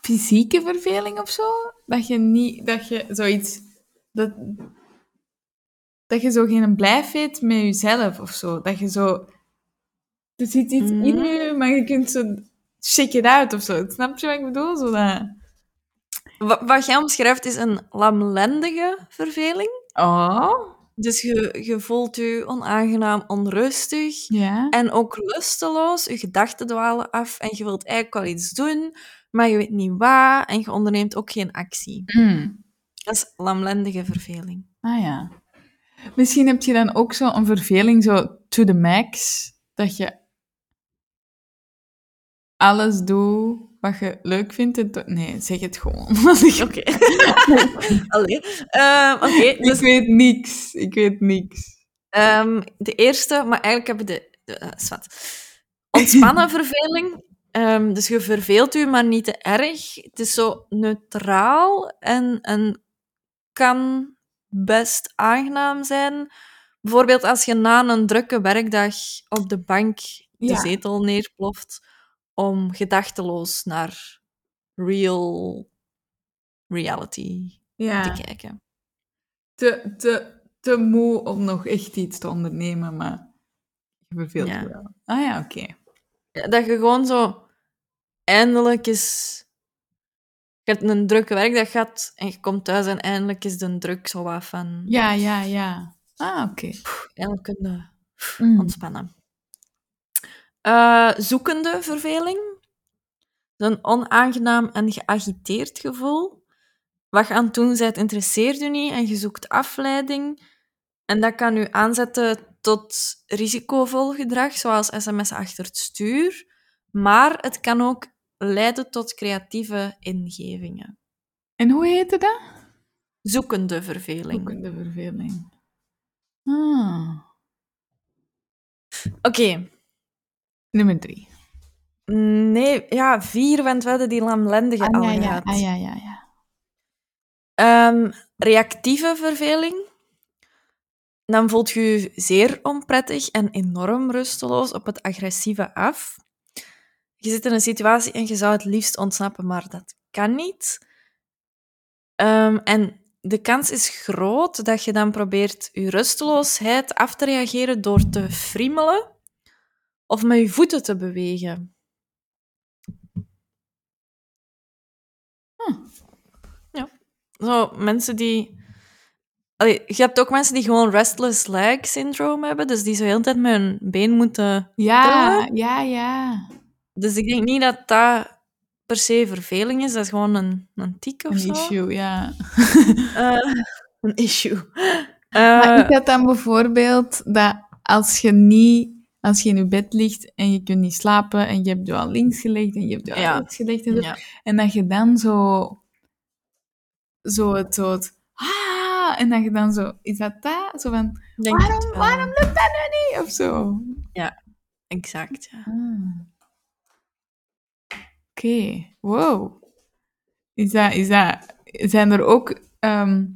Fysieke verveling of zo? Dat je niet... Dat je zoiets... Dat, dat je zo geen blijf weet met jezelf of zo. Dat je zo... Er zit iets in Mhm. je, maar je kunt zo... Check it out of zo. Snap je wat ik bedoel? Zo dat... Wa- Wat jij omschrijft is een lamlendige verveling. Oh. Dus je, je voelt je onaangenaam onrustig Ja. en ook lusteloos. Je gedachten dwalen af en je wilt eigenlijk wel iets doen, maar je weet niet waar en je onderneemt ook geen actie. Mm. Dat is lamlendige verveling. Ah ja. Misschien heb je dan ook zo een verveling, zo to the max, dat je alles doet wat je leuk vindt. en Nee, zeg het gewoon. Oké. Allee. Ehm, Oké, ik dus weet niks. Ik weet niks. ehm, de eerste, maar eigenlijk hebben de... de zwart. Ontspannen verveling. Ehm, dus je verveelt u, maar niet te erg. Het is zo neutraal en, en kan best aangenaam zijn. Bijvoorbeeld als je na een drukke werkdag op de bank de Ja. zetel neerploft om gedachteloos naar real reality Ja. te kijken. Te, te, te moe om nog echt iets te ondernemen, maar je verveelt Ja. wel. Ah ja, oké. Ja, Dat je gewoon zo eindelijk is... Je hebt een drukke werkdag gehad en je komt thuis en eindelijk is de druk zo wat van... Ja, ja, ja. Ah, oké. Eindelijk kun je Mm. ontspannen. Eh, zoekende verveling. Een onaangenaam en geagiteerd gevoel. Wat je aan het doen bent, interesseert je niet en je zoekt afleiding. En dat kan u aanzetten tot risicovol gedrag, zoals sms achter het stuur. Maar het kan ook leiden tot creatieve ingevingen. En hoe heette dat? Zoekende verveling. Zoekende verveling. Ah. Oké. Nummer drie. Nee, ja, vier, want we hadden die lamlendige al Ah, ja, ja, gehad. ah, ja, ja, ja. Ehm, reactieve verveling. Dan voelt je je zeer onprettig en enorm rusteloos op het agressieve af. Je zit in een situatie en je zou het liefst ontsnappen, maar dat kan niet. Ehm, en de kans is groot dat je dan probeert je rusteloosheid af te reageren door te friemelen of met je voeten te bewegen. Ja. Zo, mensen die... Allee, je hebt ook mensen die gewoon restless leg syndrome hebben, dus die zo de hele tijd met hun been moeten... Ja, ja, ja. Dus ik denk niet dat dat per se verveling is, dat is gewoon een, een tik of Een zo. issue, ja. Eh, een issue. Maar Eh, is dat dan bijvoorbeeld dat als je niet... Als je in je bed ligt en je kunt niet slapen en je hebt je al links gelegd en je hebt je al Ja. rechts gelegd en zo, ja. En dat je dan zo... Zo het... Het ah, en dat je dan zo... Is dat dat? Zo van... Denk Waarom, waarom lukt dat nu niet? Of zo. Exact, ja. Ah. Oké, wow. Is dat, is dat, zijn er ook, ehm,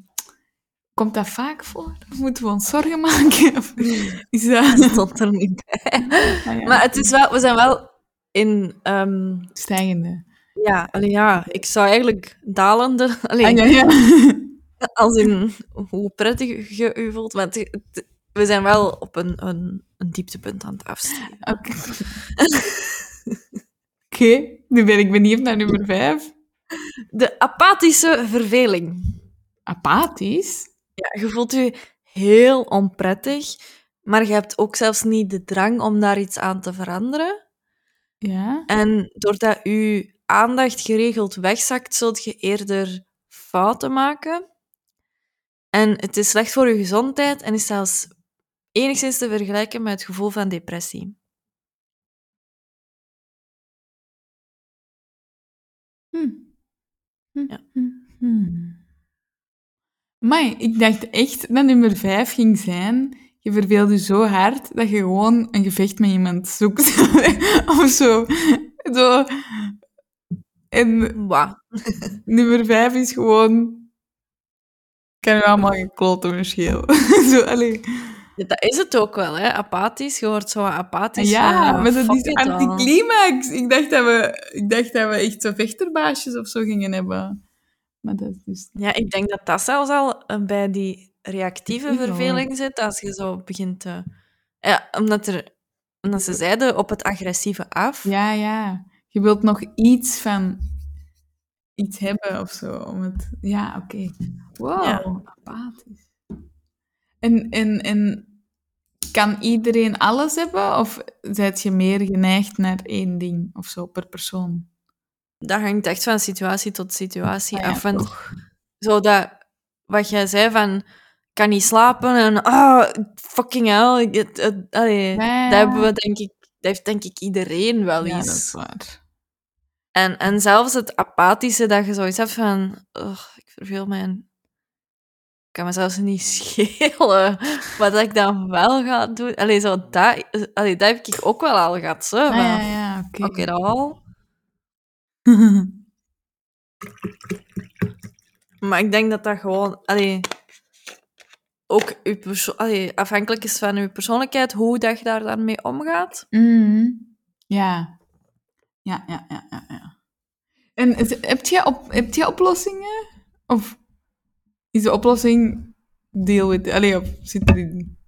komt dat vaak voor? Moeten we ons zorgen maken? Of is dat... Dat stond er niet bij. Ah, ja. Maar het is wel, we zijn wel in... ehm, Stijgende. ja, allee, ja, ik zou eigenlijk dalende... Allee, Ah, ja, ja. Als in hoe prettig je je voelt. Het- het- we zijn wel op een, een, een dieptepunt aan het afstijgen. Oké. Oké, nu ben ik benieuwd naar nummer vijf. De apathische verveling. Apathisch? Ja, je voelt je heel onprettig, maar je hebt ook zelfs niet de drang om daar iets aan te veranderen. Ja. En doordat je aandacht geregeld wegzakt, zult je eerder fouten maken. En het is slecht voor je gezondheid en is zelfs enigszins te vergelijken met het gevoel van depressie. Hm. Hm, Ja. hm, Amai, ik dacht echt dat nummer vijf ging zijn. Je verveelt je zo hard dat je gewoon een gevecht met iemand zoekt. of zo. zo. En Wauw. nummer vijf is gewoon... Kan je allemaal gekloten verschil. zo, allee. Ja, Dat is het ook wel, hè? Apathisch. Je wordt zo apathisch. Ja, van, maar dat is anticlimax. Ik dacht dat we, ik dacht dat we echt zo vechterbaasjes of zo gingen hebben. Maar dat is dus... Ja, ik denk dat dat zelfs al eh, bij die reactieve verveling zit, als je zo begint te... Ja, omdat, er, omdat ze zeiden op het agressieve af. Ja, ja. Je wilt nog iets van iets hebben of zo. Om het... Ja, oké. Wow, Ja. apathisch. En, en, en kan iedereen alles hebben? Of zijt je meer geneigd naar één ding of zo per persoon? Dat hangt echt van situatie tot situatie Ah ja, af. Want toch. zo dat, wat jij zei van, kan niet slapen en ah, fucking hell. ik- Het, het, allee, Ja. Dat hebben we, denk ik, dat heeft denk ik iedereen wel Ja, eens. dat is waar. En, en zelfs het apathische, dat je zoiets hebt van... "Ugh, ik verveel mij en ik kan me zelfs niet schelen wat ik dan wel ga doen. Allee, zo, dat, allee, dat heb ik ook wel al gehad. Zo, Ah, ja, ja, oké. Al. Maar ik denk dat dat gewoon... Allee, ook uw perso- allee, afhankelijk is van je persoonlijkheid, hoe dat je daar dan mee omgaat. Mhm. Ja. Ja, ja, ja, ja, ja. En heb je, op, heb je oplossingen? Of is de oplossing deal with... Allee, of zit erin?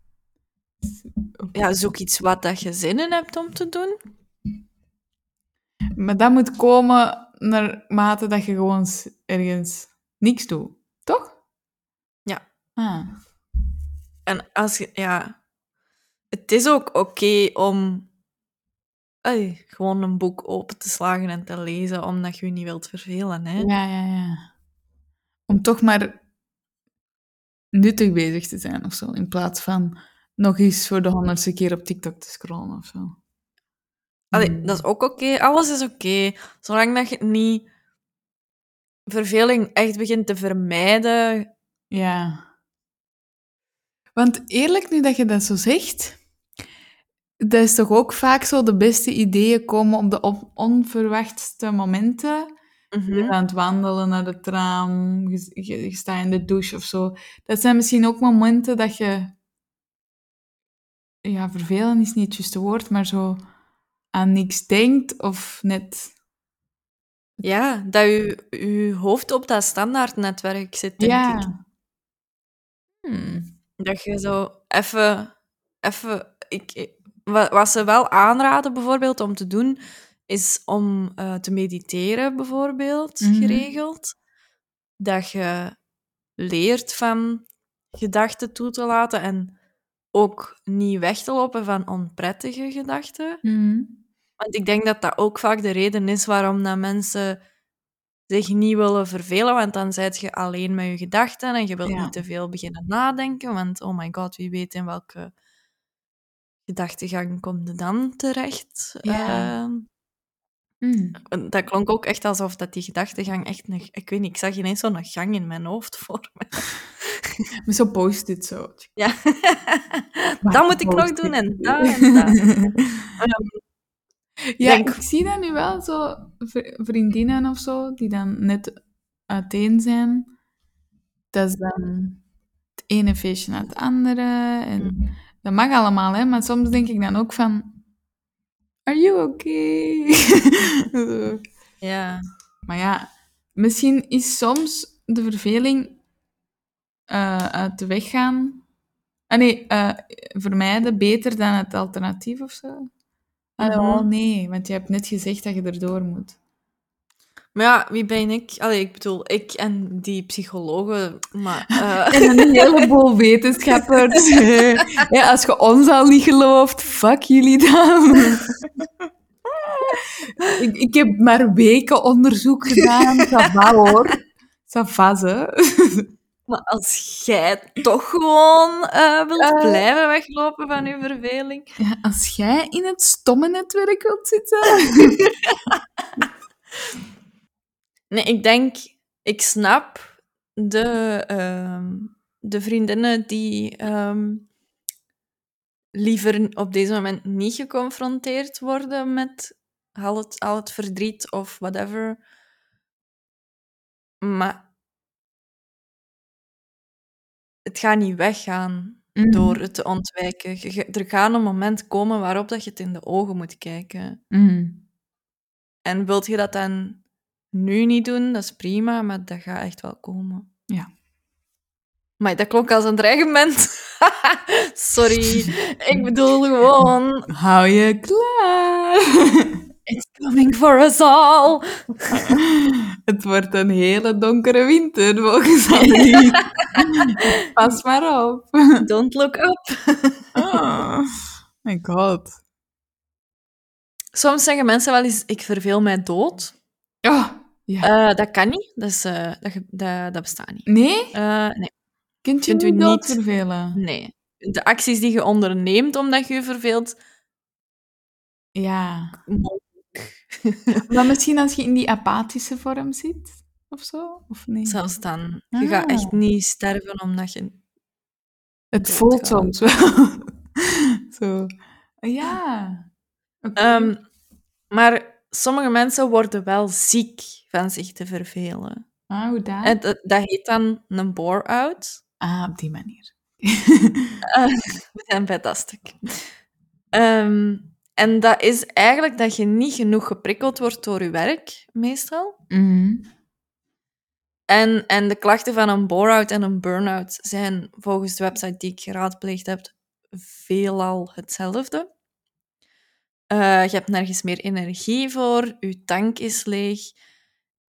Ja, zoek iets wat dat je zin in hebt om te doen. Maar dat moet komen naar mate dat je gewoon ergens niks doet. Toch? Ja. Ah. En als je, ja, het is ook oké om ey, gewoon een boek open te slagen en te lezen, omdat je je niet wilt vervelen. Hè? Ja, ja, ja. Om toch maar nuttig bezig te zijn of zo. In plaats van nog eens voor de honderdste keer op TikTok te scrollen of zo. Allee, Hmm. dat is ook oké. Alles is oké. Zolang dat je niet verveling echt begint te vermijden. Ja. Want eerlijk, nu dat je dat zo zegt, dat is toch ook vaak zo de beste ideeën komen op de onverwachtste momenten. Je Mhm. bent aan het wandelen naar het raam, je, je, je staat in de douche of zo. Dat zijn misschien ook momenten dat je... Ja, vervelen is niet het juiste woord, maar zo aan niks denkt of net... Ja, dat je, je hoofd op dat standaardnetwerk zit, denk ik. Hmm. Dat je zo even... even ik, ik- wa- wat ze wel aanraden, bijvoorbeeld, om te doen, is om eh, te mediteren, bijvoorbeeld, Mhm. geregeld. Dat je leert van gedachten toe te laten en ook niet weg te lopen van onprettige gedachten. Hmm. Want ik denk dat dat ook vaak de reden is waarom dat mensen zich niet willen vervelen, want dan zit je alleen met je gedachten en je wilt Ja. niet te veel beginnen nadenken, want oh my god, wie weet in welke gedachtegang komt je dan terecht. Ja. Ehm, Hmm. dat klonk ook echt alsof dat die gedachtegang echt een... Ik weet niet, ik zag ineens zo'n gang in mijn hoofd voor me. Met zo'n post-it zo. Ja. dat moet ik nog doen en dat en dat. Ja, denk- ik zie dat nu wel, zo vri- vriendinnen of zo, die dan net uiteen zijn. Dat is dan het ene feestje naar het andere. En dat mag allemaal, hè. Maar soms denk ik dan ook van... Are you okay? Ja. maar ja, misschien is soms de verveling eh, uit de weg gaan. Ah nee, eh, vermijden beter dan het alternatief of zo? Ah, nee, want je hebt net gezegd dat je erdoor moet. Maar ja, wie ben ik? Allee, ik bedoel, ik en die psychologen, maar... eh, En een heleboel wetenschappers. ja, als je ons al niet gelooft, fuck jullie dan. ik, ik heb maar weken onderzoek gedaan. Ça va hoor. Ça va, ze. Maar als jij toch gewoon eh, wilt Eh. blijven weglopen van je verveling... Ja, als jij in het stomme netwerk wilt zitten... Nee, ik denk... Ik snap de, ehm, de vriendinnen die ehm, liever op deze moment niet geconfronteerd worden met al het, al het verdriet of whatever. Maar het gaat niet weggaan door het te ontwijken. Je- er gaat een moment komen waarop dat je het in de ogen moet kijken. Mm. En wilt je dat dan nu niet doen, dat is prima, maar dat gaat echt wel komen. Ja. Maar dat klonk als een dreigement. Sorry, ik bedoel gewoon... Hou je klaar. It's coming for us all. het wordt een hele donkere winter, volgens Annelie. Pas maar op. Don't look up. Oh, my god. Soms zeggen mensen wel eens, ik verveel mij dood. Oh, ja. Eh, dat kan niet. Dat, is, eh, dat, dat, dat bestaat niet. Nee? Eh, nee. Kunt je kunt u niet niet- doodvervelen? nee. De acties die je onderneemt omdat je je verveelt, Ja. Maar misschien als je in die apathische vorm zit, of zo? Of nee? Zelfs dan. Je gaat Ah. echt niet sterven omdat je... Het voelt soms wel. zo. Ja. Ehm, maar sommige mensen worden wel ziek van zich te vervelen. ah, hoe dan? En dat, dat heet dan een bore-out. Ah, op die manier. We zijn bij dat stuk. Ehm, en dat is eigenlijk dat je niet genoeg geprikkeld wordt door je werk, meestal. Mhm. En, en de klachten van een bore-out en een burn-out zijn volgens de website die ik geraadpleegd heb veelal hetzelfde. Eh, je hebt nergens meer energie voor, je tank is leeg.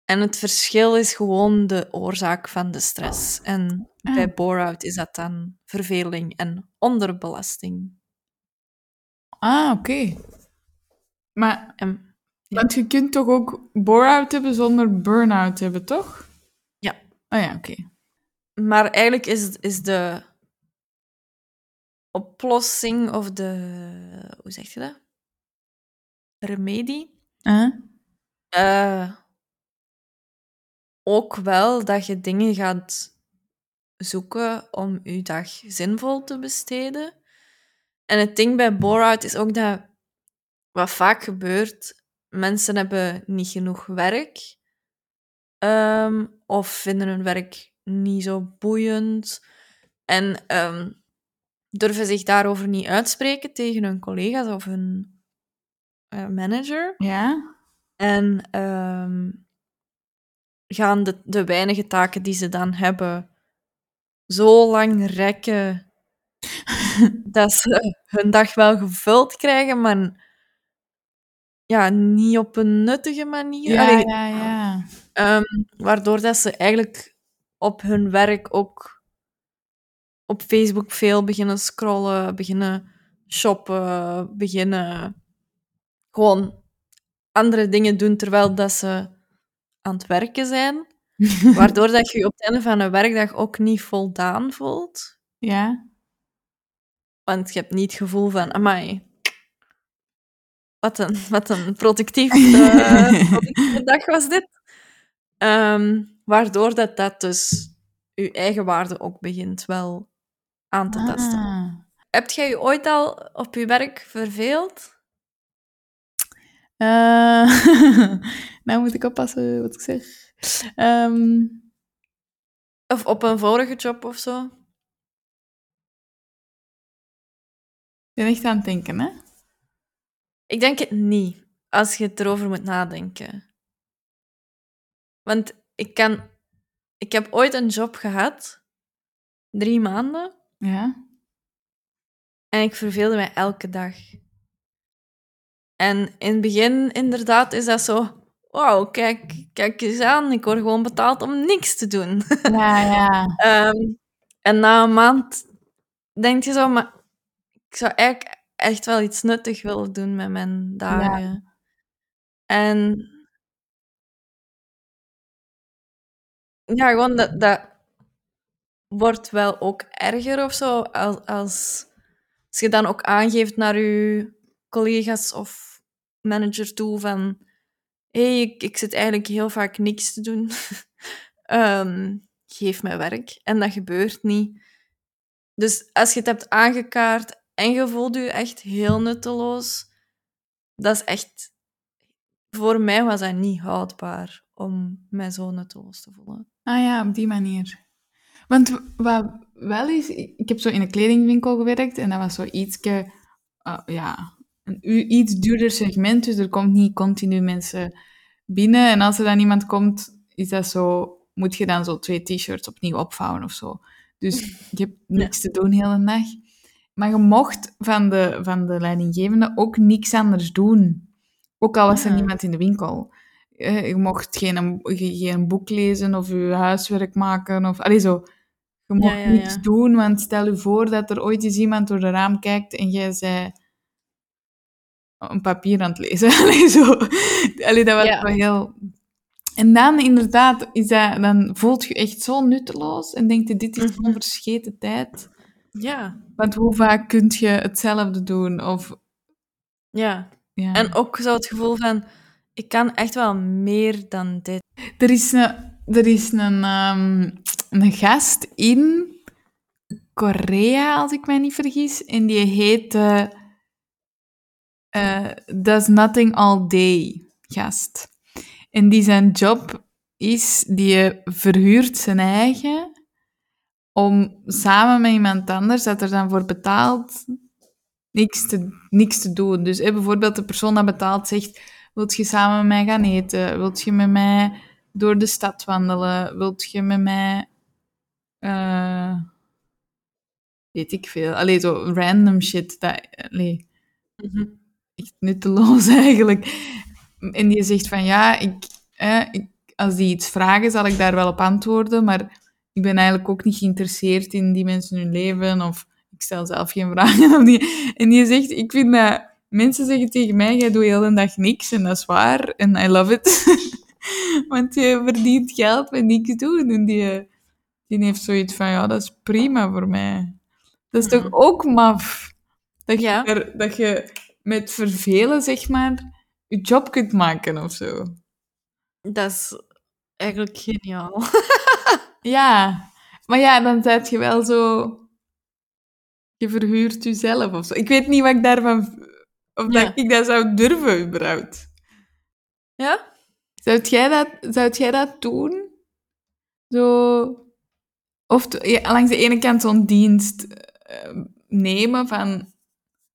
En het verschil is gewoon de oorzaak van de stress. En Ah. bij bore-out is dat dan verveling en onderbelasting. Ah, oké. Maar, Ja. want je kunt toch ook bore-out hebben zonder burn-out hebben, toch? Ja. Oh ja, oké. maar eigenlijk is, is de oplossing of de... Hoe zeg je dat? Remedie? Eh, ook wel dat je dingen gaat zoeken om je dag zinvol te besteden. En het ding bij bore-out is ook dat, wat vaak gebeurt, mensen hebben niet genoeg werk. ehm, of vinden hun werk niet zo boeiend. En ehm, durven zich daarover niet uitspreken tegen hun collega's of hun eh, manager. Ja? En ehm, gaan de, de weinige taken die ze dan hebben zo lang rekken dat ze hun dag wel gevuld krijgen, maar ja, niet op een nuttige manier. Ja, Allee, ja, ja. ehm, waardoor dat ze eigenlijk op hun werk ook op Facebook veel beginnen scrollen, beginnen shoppen, beginnen gewoon andere dingen doen terwijl dat ze aan het werken zijn. Waardoor dat je je op het einde van een werkdag ook niet voldaan voelt. Ja? Want je hebt niet het gevoel van, amai, wat een, wat een productief, eh, productieve dag was dit. Ehm, waardoor dat, dat dus je eigen waarde ook begint wel aan te tasten. Ah. Heb jij je ooit al op je werk verveeld? Eh, nou moet ik oppassen wat ik zeg. Ehm, Of op een vorige job of zo? Ben echt aan het denken, hè? Ik denk het niet, als je het erover moet nadenken. Want ik kan... Ik heb ooit een job gehad drie maanden. Ja? En ik verveelde mij elke dag. En in het begin, inderdaad, is dat zo... Wauw, kijk, kijk eens aan. Ik word gewoon betaald om niks te doen. Ja, ja. Ehm, en na een maand denk je zo... Maar ik zou eigenlijk echt wel iets nuttig willen doen met mijn dagen. En... Ja, gewoon dat... dat wordt wel ook erger of zo als, als, als je dan ook aangeeft naar je collega's of manager toe van hé, hey, ik, ik zit eigenlijk heel vaak niks te doen. Ehm, geef mij werk. En dat gebeurt niet. Dus als je het hebt aangekaart en je voelt je echt heel nutteloos, dat is echt... Voor mij was dat niet houdbaar om mij zo nutteloos te voelen. Ah ja, op die manier. Want wat wel is, ik heb zo in een kledingwinkel gewerkt en dat was zo ietske, uh, ja, een iets duurder segment, dus er komt niet continu mensen binnen. En als er dan iemand komt, is dat zo, moet je dan zo twee t-shirts opnieuw opvouwen of zo. Dus je hebt niks te doen de hele dag. Maar je mocht van de, van de leidinggevende ook niks anders doen. Ook al was er Ah. niemand in de winkel. Eh, Je mocht geen, geen boek lezen of je huiswerk maken. Of, allee, zo. Je mocht ja, niks ja. doen, want stel je voor dat er ooit eens iemand door de raam kijkt en jij zei een papier aan het lezen. Allee, zo. Allee, dat was wel heel... En dan inderdaad, is dat, dan voelt je echt zo nutteloos en denk je, dit is Mhm. gewoon verscheten tijd. Ja. Want hoe vaak kun je hetzelfde doen? Of, Ja. ja. En ook zo het gevoel van, ik kan echt wel meer dan dit. Er is een, er is een, ehm, een gast in Korea, als ik mij niet vergis, en die heet eh, Does Nothing All Day gast. En die zijn job is, die verhuurt zijn eigen om samen met iemand anders, dat er dan voor betaalt, niks te, niks te doen. Dus bijvoorbeeld de persoon dat betaalt zegt, wilt je samen met mij gaan eten? Wilt je met mij door de stad wandelen? Wilt je met mij... eh, weet ik veel. Allee, zo random shit. Dat, allee, echt nutteloos eigenlijk. En die zegt van, ja, ik, eh, ik, als die iets vragen, zal ik daar wel op antwoorden, maar ik ben eigenlijk ook niet geïnteresseerd in die mensen hun leven, of ik stel zelf geen vragen. Of die. En die zegt, ik vind dat... Mensen zeggen tegen mij, jij doet heel de dag niks, en dat is waar, en I love it. Want je verdient geld met niks doen. En die, die heeft zoiets van, ja, dat is prima voor mij. Dat is toch Mhm. ook maf? Dat je, Ja. er- dat je met vervelen, zeg maar, je job kunt maken of zo. Dat is eigenlijk geniaal. Ja, maar ja, dan zet je wel zo... Je verhuurt jezelf of zo. Ik weet niet wat ik daarvan... Of Ja. dat ik dat zou durven, überhaupt. Ja? Zou jij dat, zou jij dat doen? Zo... Of ja, langs de ene kant zo'n dienst eh, nemen van...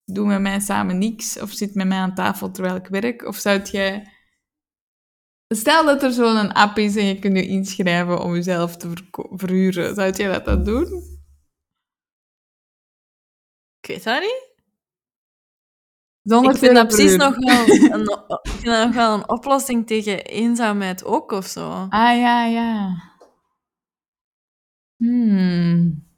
Doe met mij samen niks. Of zit met mij aan tafel terwijl ik werk. Of zou jij... Stel dat er zo'n app is en je kunt je inschrijven om jezelf te verhuren. Zou jij dat dan doen? Ik weet dat niet. Zonder Ik vind dat precies nog wel een, ik vind dat nog wel een oplossing tegen eenzaamheid ook, of zo. Ah, ja, ja. Hmm.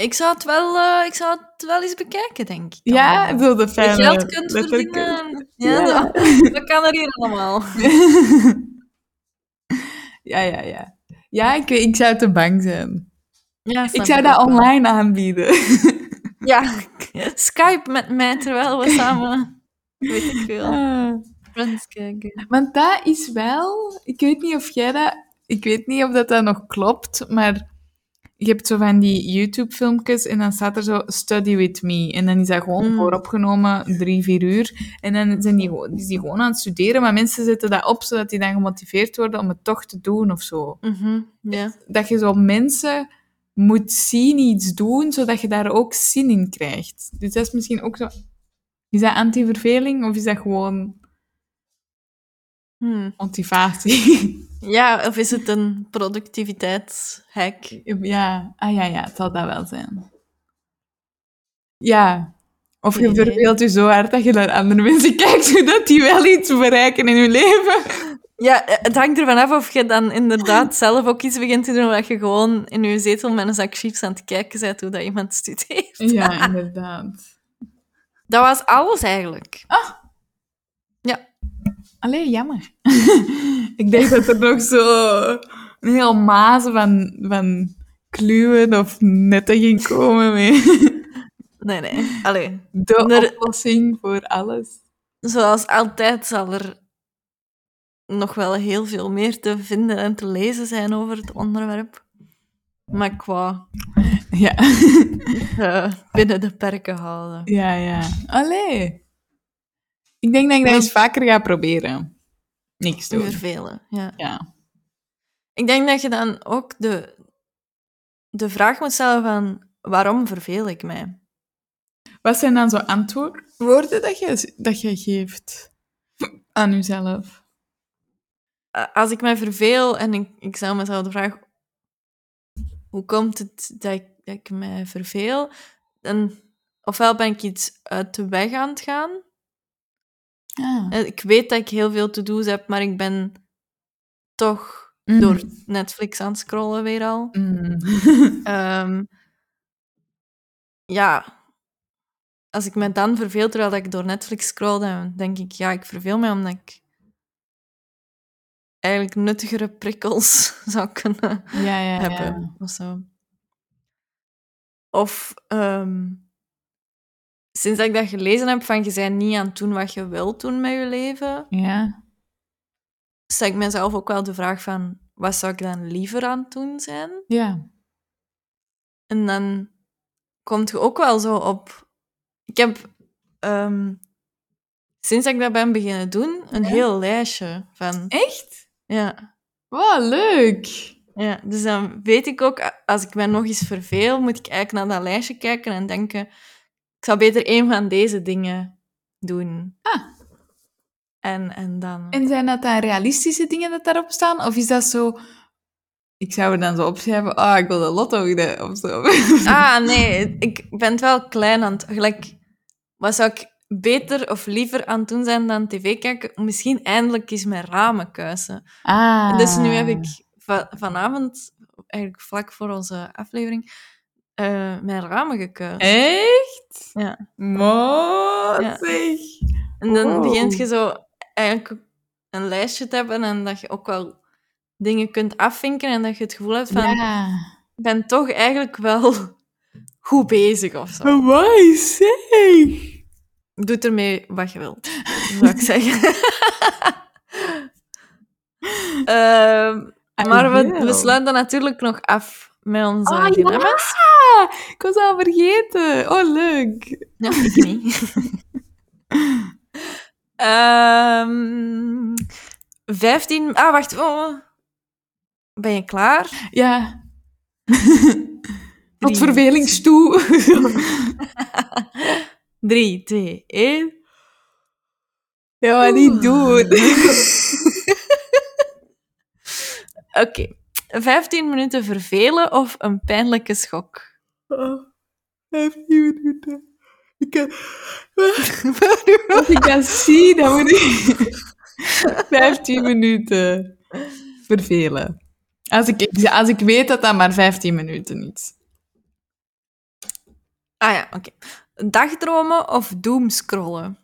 Ik zou het wel, eh, ik zou het wel eens bekijken, denk ik. Ja, allemaal. zo de Je fijne geld kunt verdienen. Ja, Ja. Dat kan er hier allemaal. ja, ja, ja. Ja, ik, ik zou te bang zijn. Ja, Ik zou dat wel. online aanbieden. Ja, Skype met mij terwijl we samen, weet ik veel, Ah. Friends kijken. Want dat is wel... Ik weet niet of jij dat... Ik weet niet of dat, dat nog klopt, maar... Je hebt zo van die YouTube-filmpjes en dan staat er zo Study With Me. En dan is dat gewoon Mm. vooropgenomen, drie, vier uur. En dan zijn die, gewoon- is die gewoon aan het studeren, maar mensen zetten dat op zodat die dan gemotiveerd worden om het toch te doen of zo. Mhm. Dat je zo mensen moet zien iets doen, zodat je daar ook zin in krijgt. Dus dat is misschien ook zo... Is dat anti-verveling of is dat gewoon Hm. motivatie? Ja, of is het een productiviteitshack? Ja, ah ja, ja, het zal dat wel zijn. Ja. Of je Nee. verveelt je zo hard dat je naar andere mensen kijkt, zodat die wel iets bereiken in hun leven. Ja, eh, het hangt ervan af of je dan inderdaad zelf ook iets begint te doen, of dat je gewoon in je zetel met een zak chips aan het kijken bent hoe dat iemand studeert. Ja, inderdaad. Dat was alles eigenlijk. Allee, jammer. ik denk dat er nog zo een heel mazen van, van kluwen of netten ging komen mee. Nee, nee. Allee, De Er- oplossing voor alles. zoals altijd zal er nog wel heel veel meer te vinden en te lezen zijn over het onderwerp. Maar qua Ja. eh, binnen de perken houden. ja, ja. Allee. Ik denk dat ik dat eens vaker ga proberen. Niks doen. Vervelen, ja. Ja. Ik denk dat je dan ook de, de vraag moet stellen van waarom verveel ik mij? Wat zijn dan zo antwoorden dat je, dat je geeft aan jezelf? Eh, Als ik mij verveel en ik, ik stel mezelf de vraag hoe komt het dat ik, dat ik mij verveel? Dan, ofwel ben ik iets uit de weg aan het gaan. Ah. Eh, Ik weet dat ik heel veel to-do's heb, maar ik ben toch Mm. door Netflix aan het scrollen weer al. Mm. Ehm, ja, als ik me dan verveel terwijl ik door Netflix scroll, dan denk ik, ja, ik verveel me omdat ik eigenlijk nuttigere prikkels zou kunnen ja, ja, hebben. ja. Of zo. Of ehm, sinds dat ik dat gelezen heb van je bent niet aan het doen wat je wilt doen met je leven, Ja. stel ik mezelf ook wel de vraag van wat zou ik dan liever aan het doen zijn? Ja. En dan komt je ook wel zo op. Ik heb ehm, sinds dat ik dat ben beginnen doen, een Ja? heel lijstje van. Echt? Ja, Wow, leuk. ja, dus dan weet ik ook, als ik me nog eens verveel, moet ik eigenlijk naar dat lijstje kijken en denken: ik zou beter een van deze dingen doen. Ah. En, en dan. En zijn dat dan realistische dingen dat daarop staan? Of is dat zo... Ik zou er dan zo opschrijven, ah, ik wil de lotto winnen, of zo. Ah, nee, ik ben het wel klein aan het... Gelijk, wat zou ik beter of liever aan het doen zijn dan tv kijken? Misschien eindelijk eens mijn ramen kuisen. Ah. Dus nu heb ik va- vanavond, eigenlijk vlak voor onze aflevering, eh, mijn ramen gekuist. Echt? Ja. Mooi, Ja. En dan Wow. begint je zo eigenlijk een lijstje te hebben en dat je ook wel dingen kunt afvinken en dat je het gevoel hebt van, Ja. ik ben toch eigenlijk wel goed bezig of zo. Mooi, zeg. Doe ermee wat je wilt, zou ik zeggen. Ehm, maar we, we sluiten natuurlijk nog af met onze Ah, ja. dilemma's. Ik was al vergeten. Oh, leuk. Ja, ik niet. Ehm 15... Ah, wacht. Oh. Ben je klaar? Ja. Tot vervelingstoe. Drie, twee, één. ja, maar niet doen. Oké. 15 minuten vervelen of een pijnlijke schok? Oh, 15 minuten. Ik kan... Als ik dat zie, dan moet ik... 15 minuten vervelen. Als ik, als ik weet dat dat maar 15 minuten is. Ah ja, oké. Dagdromen of doomscrollen?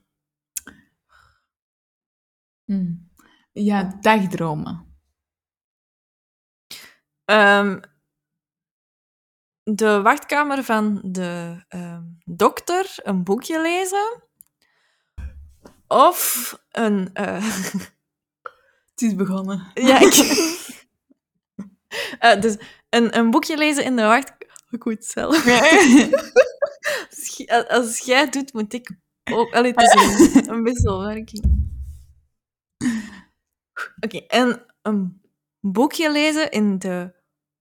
Hmm. Ja, dagdromen. Ehm, de wachtkamer van de ehm, dokter een boekje lezen. Of een... eh, Het is begonnen. ja, ik... Eh, dus een, een boekje lezen in de wacht... Ik moet het zelf. Als, jij- als jij doet, moet ik ook... Allee, het is een, een wisselwerking. Oké, en een boekje lezen in de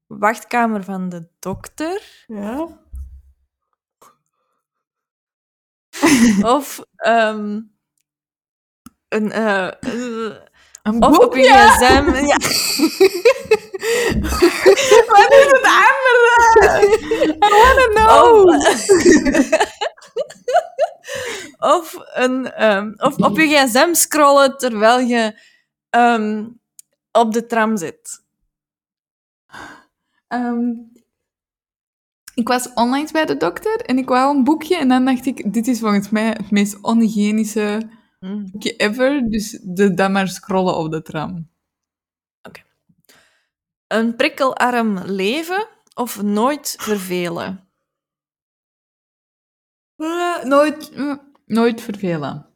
wachtkamer van de dokter. Ja? Of ehm, een, eh, eh, Een Of op je gsm. Ja. Wat is het andere? I wanna know. Of, of, een, ehm, of op je gsm scrollen terwijl je ehm, op de tram zit. Ehm, ik was onlangs bij de dokter en ik wou een boekje en dan dacht ik, dit is volgens mij het meest onhygiënische Mm. boekje ever, dus de, dan maar scrollen op de tram. Een prikkelarm leven of nooit vervelen? Eh, nooit, eh, nooit vervelen.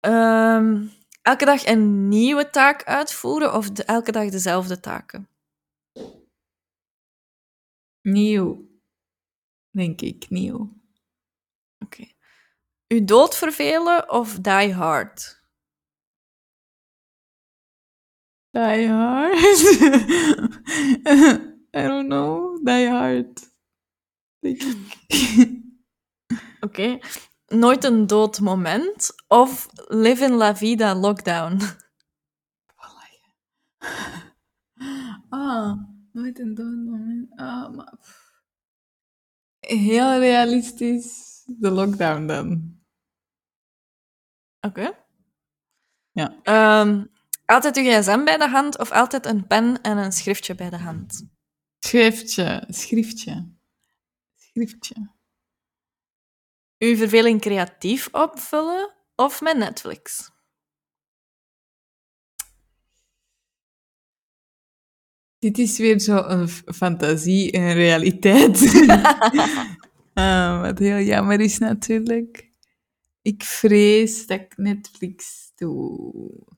Ehm, elke dag een nieuwe taak uitvoeren of de- elke dag dezelfde taken? Nieuw. Denk ik, nieuw. Oké. U dood vervelen of die hard? Die hard. I don't know. Die hard. Ik. Nooit een dood moment of live in la vida lockdown? Ah, nooit een dood moment. Ah, maar... Heel realistisch. De lockdown dan. Oké. Ja. Ehm, altijd uw gsm bij de hand of altijd een pen en een schriftje bij de hand? Schriftje. Schriftje. Schriftje. Uw verveling creatief opvullen of met Netflix? Dit is weer zo een fantasie en realiteit. Ah, wat heel jammer is natuurlijk. Ik vrees dat ik Netflix doe.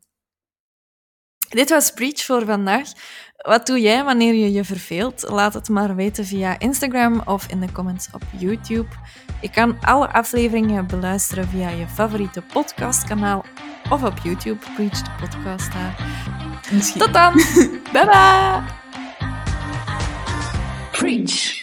Dit was Preach voor vandaag. Wat doe jij wanneer je je verveelt? Laat het maar weten via Instagram of in de comments op YouTube. Je kan alle afleveringen beluisteren via je favoriete podcastkanaal of op YouTube, Preach de podcast daar. Misschien. Tot dan! Tada! Preach.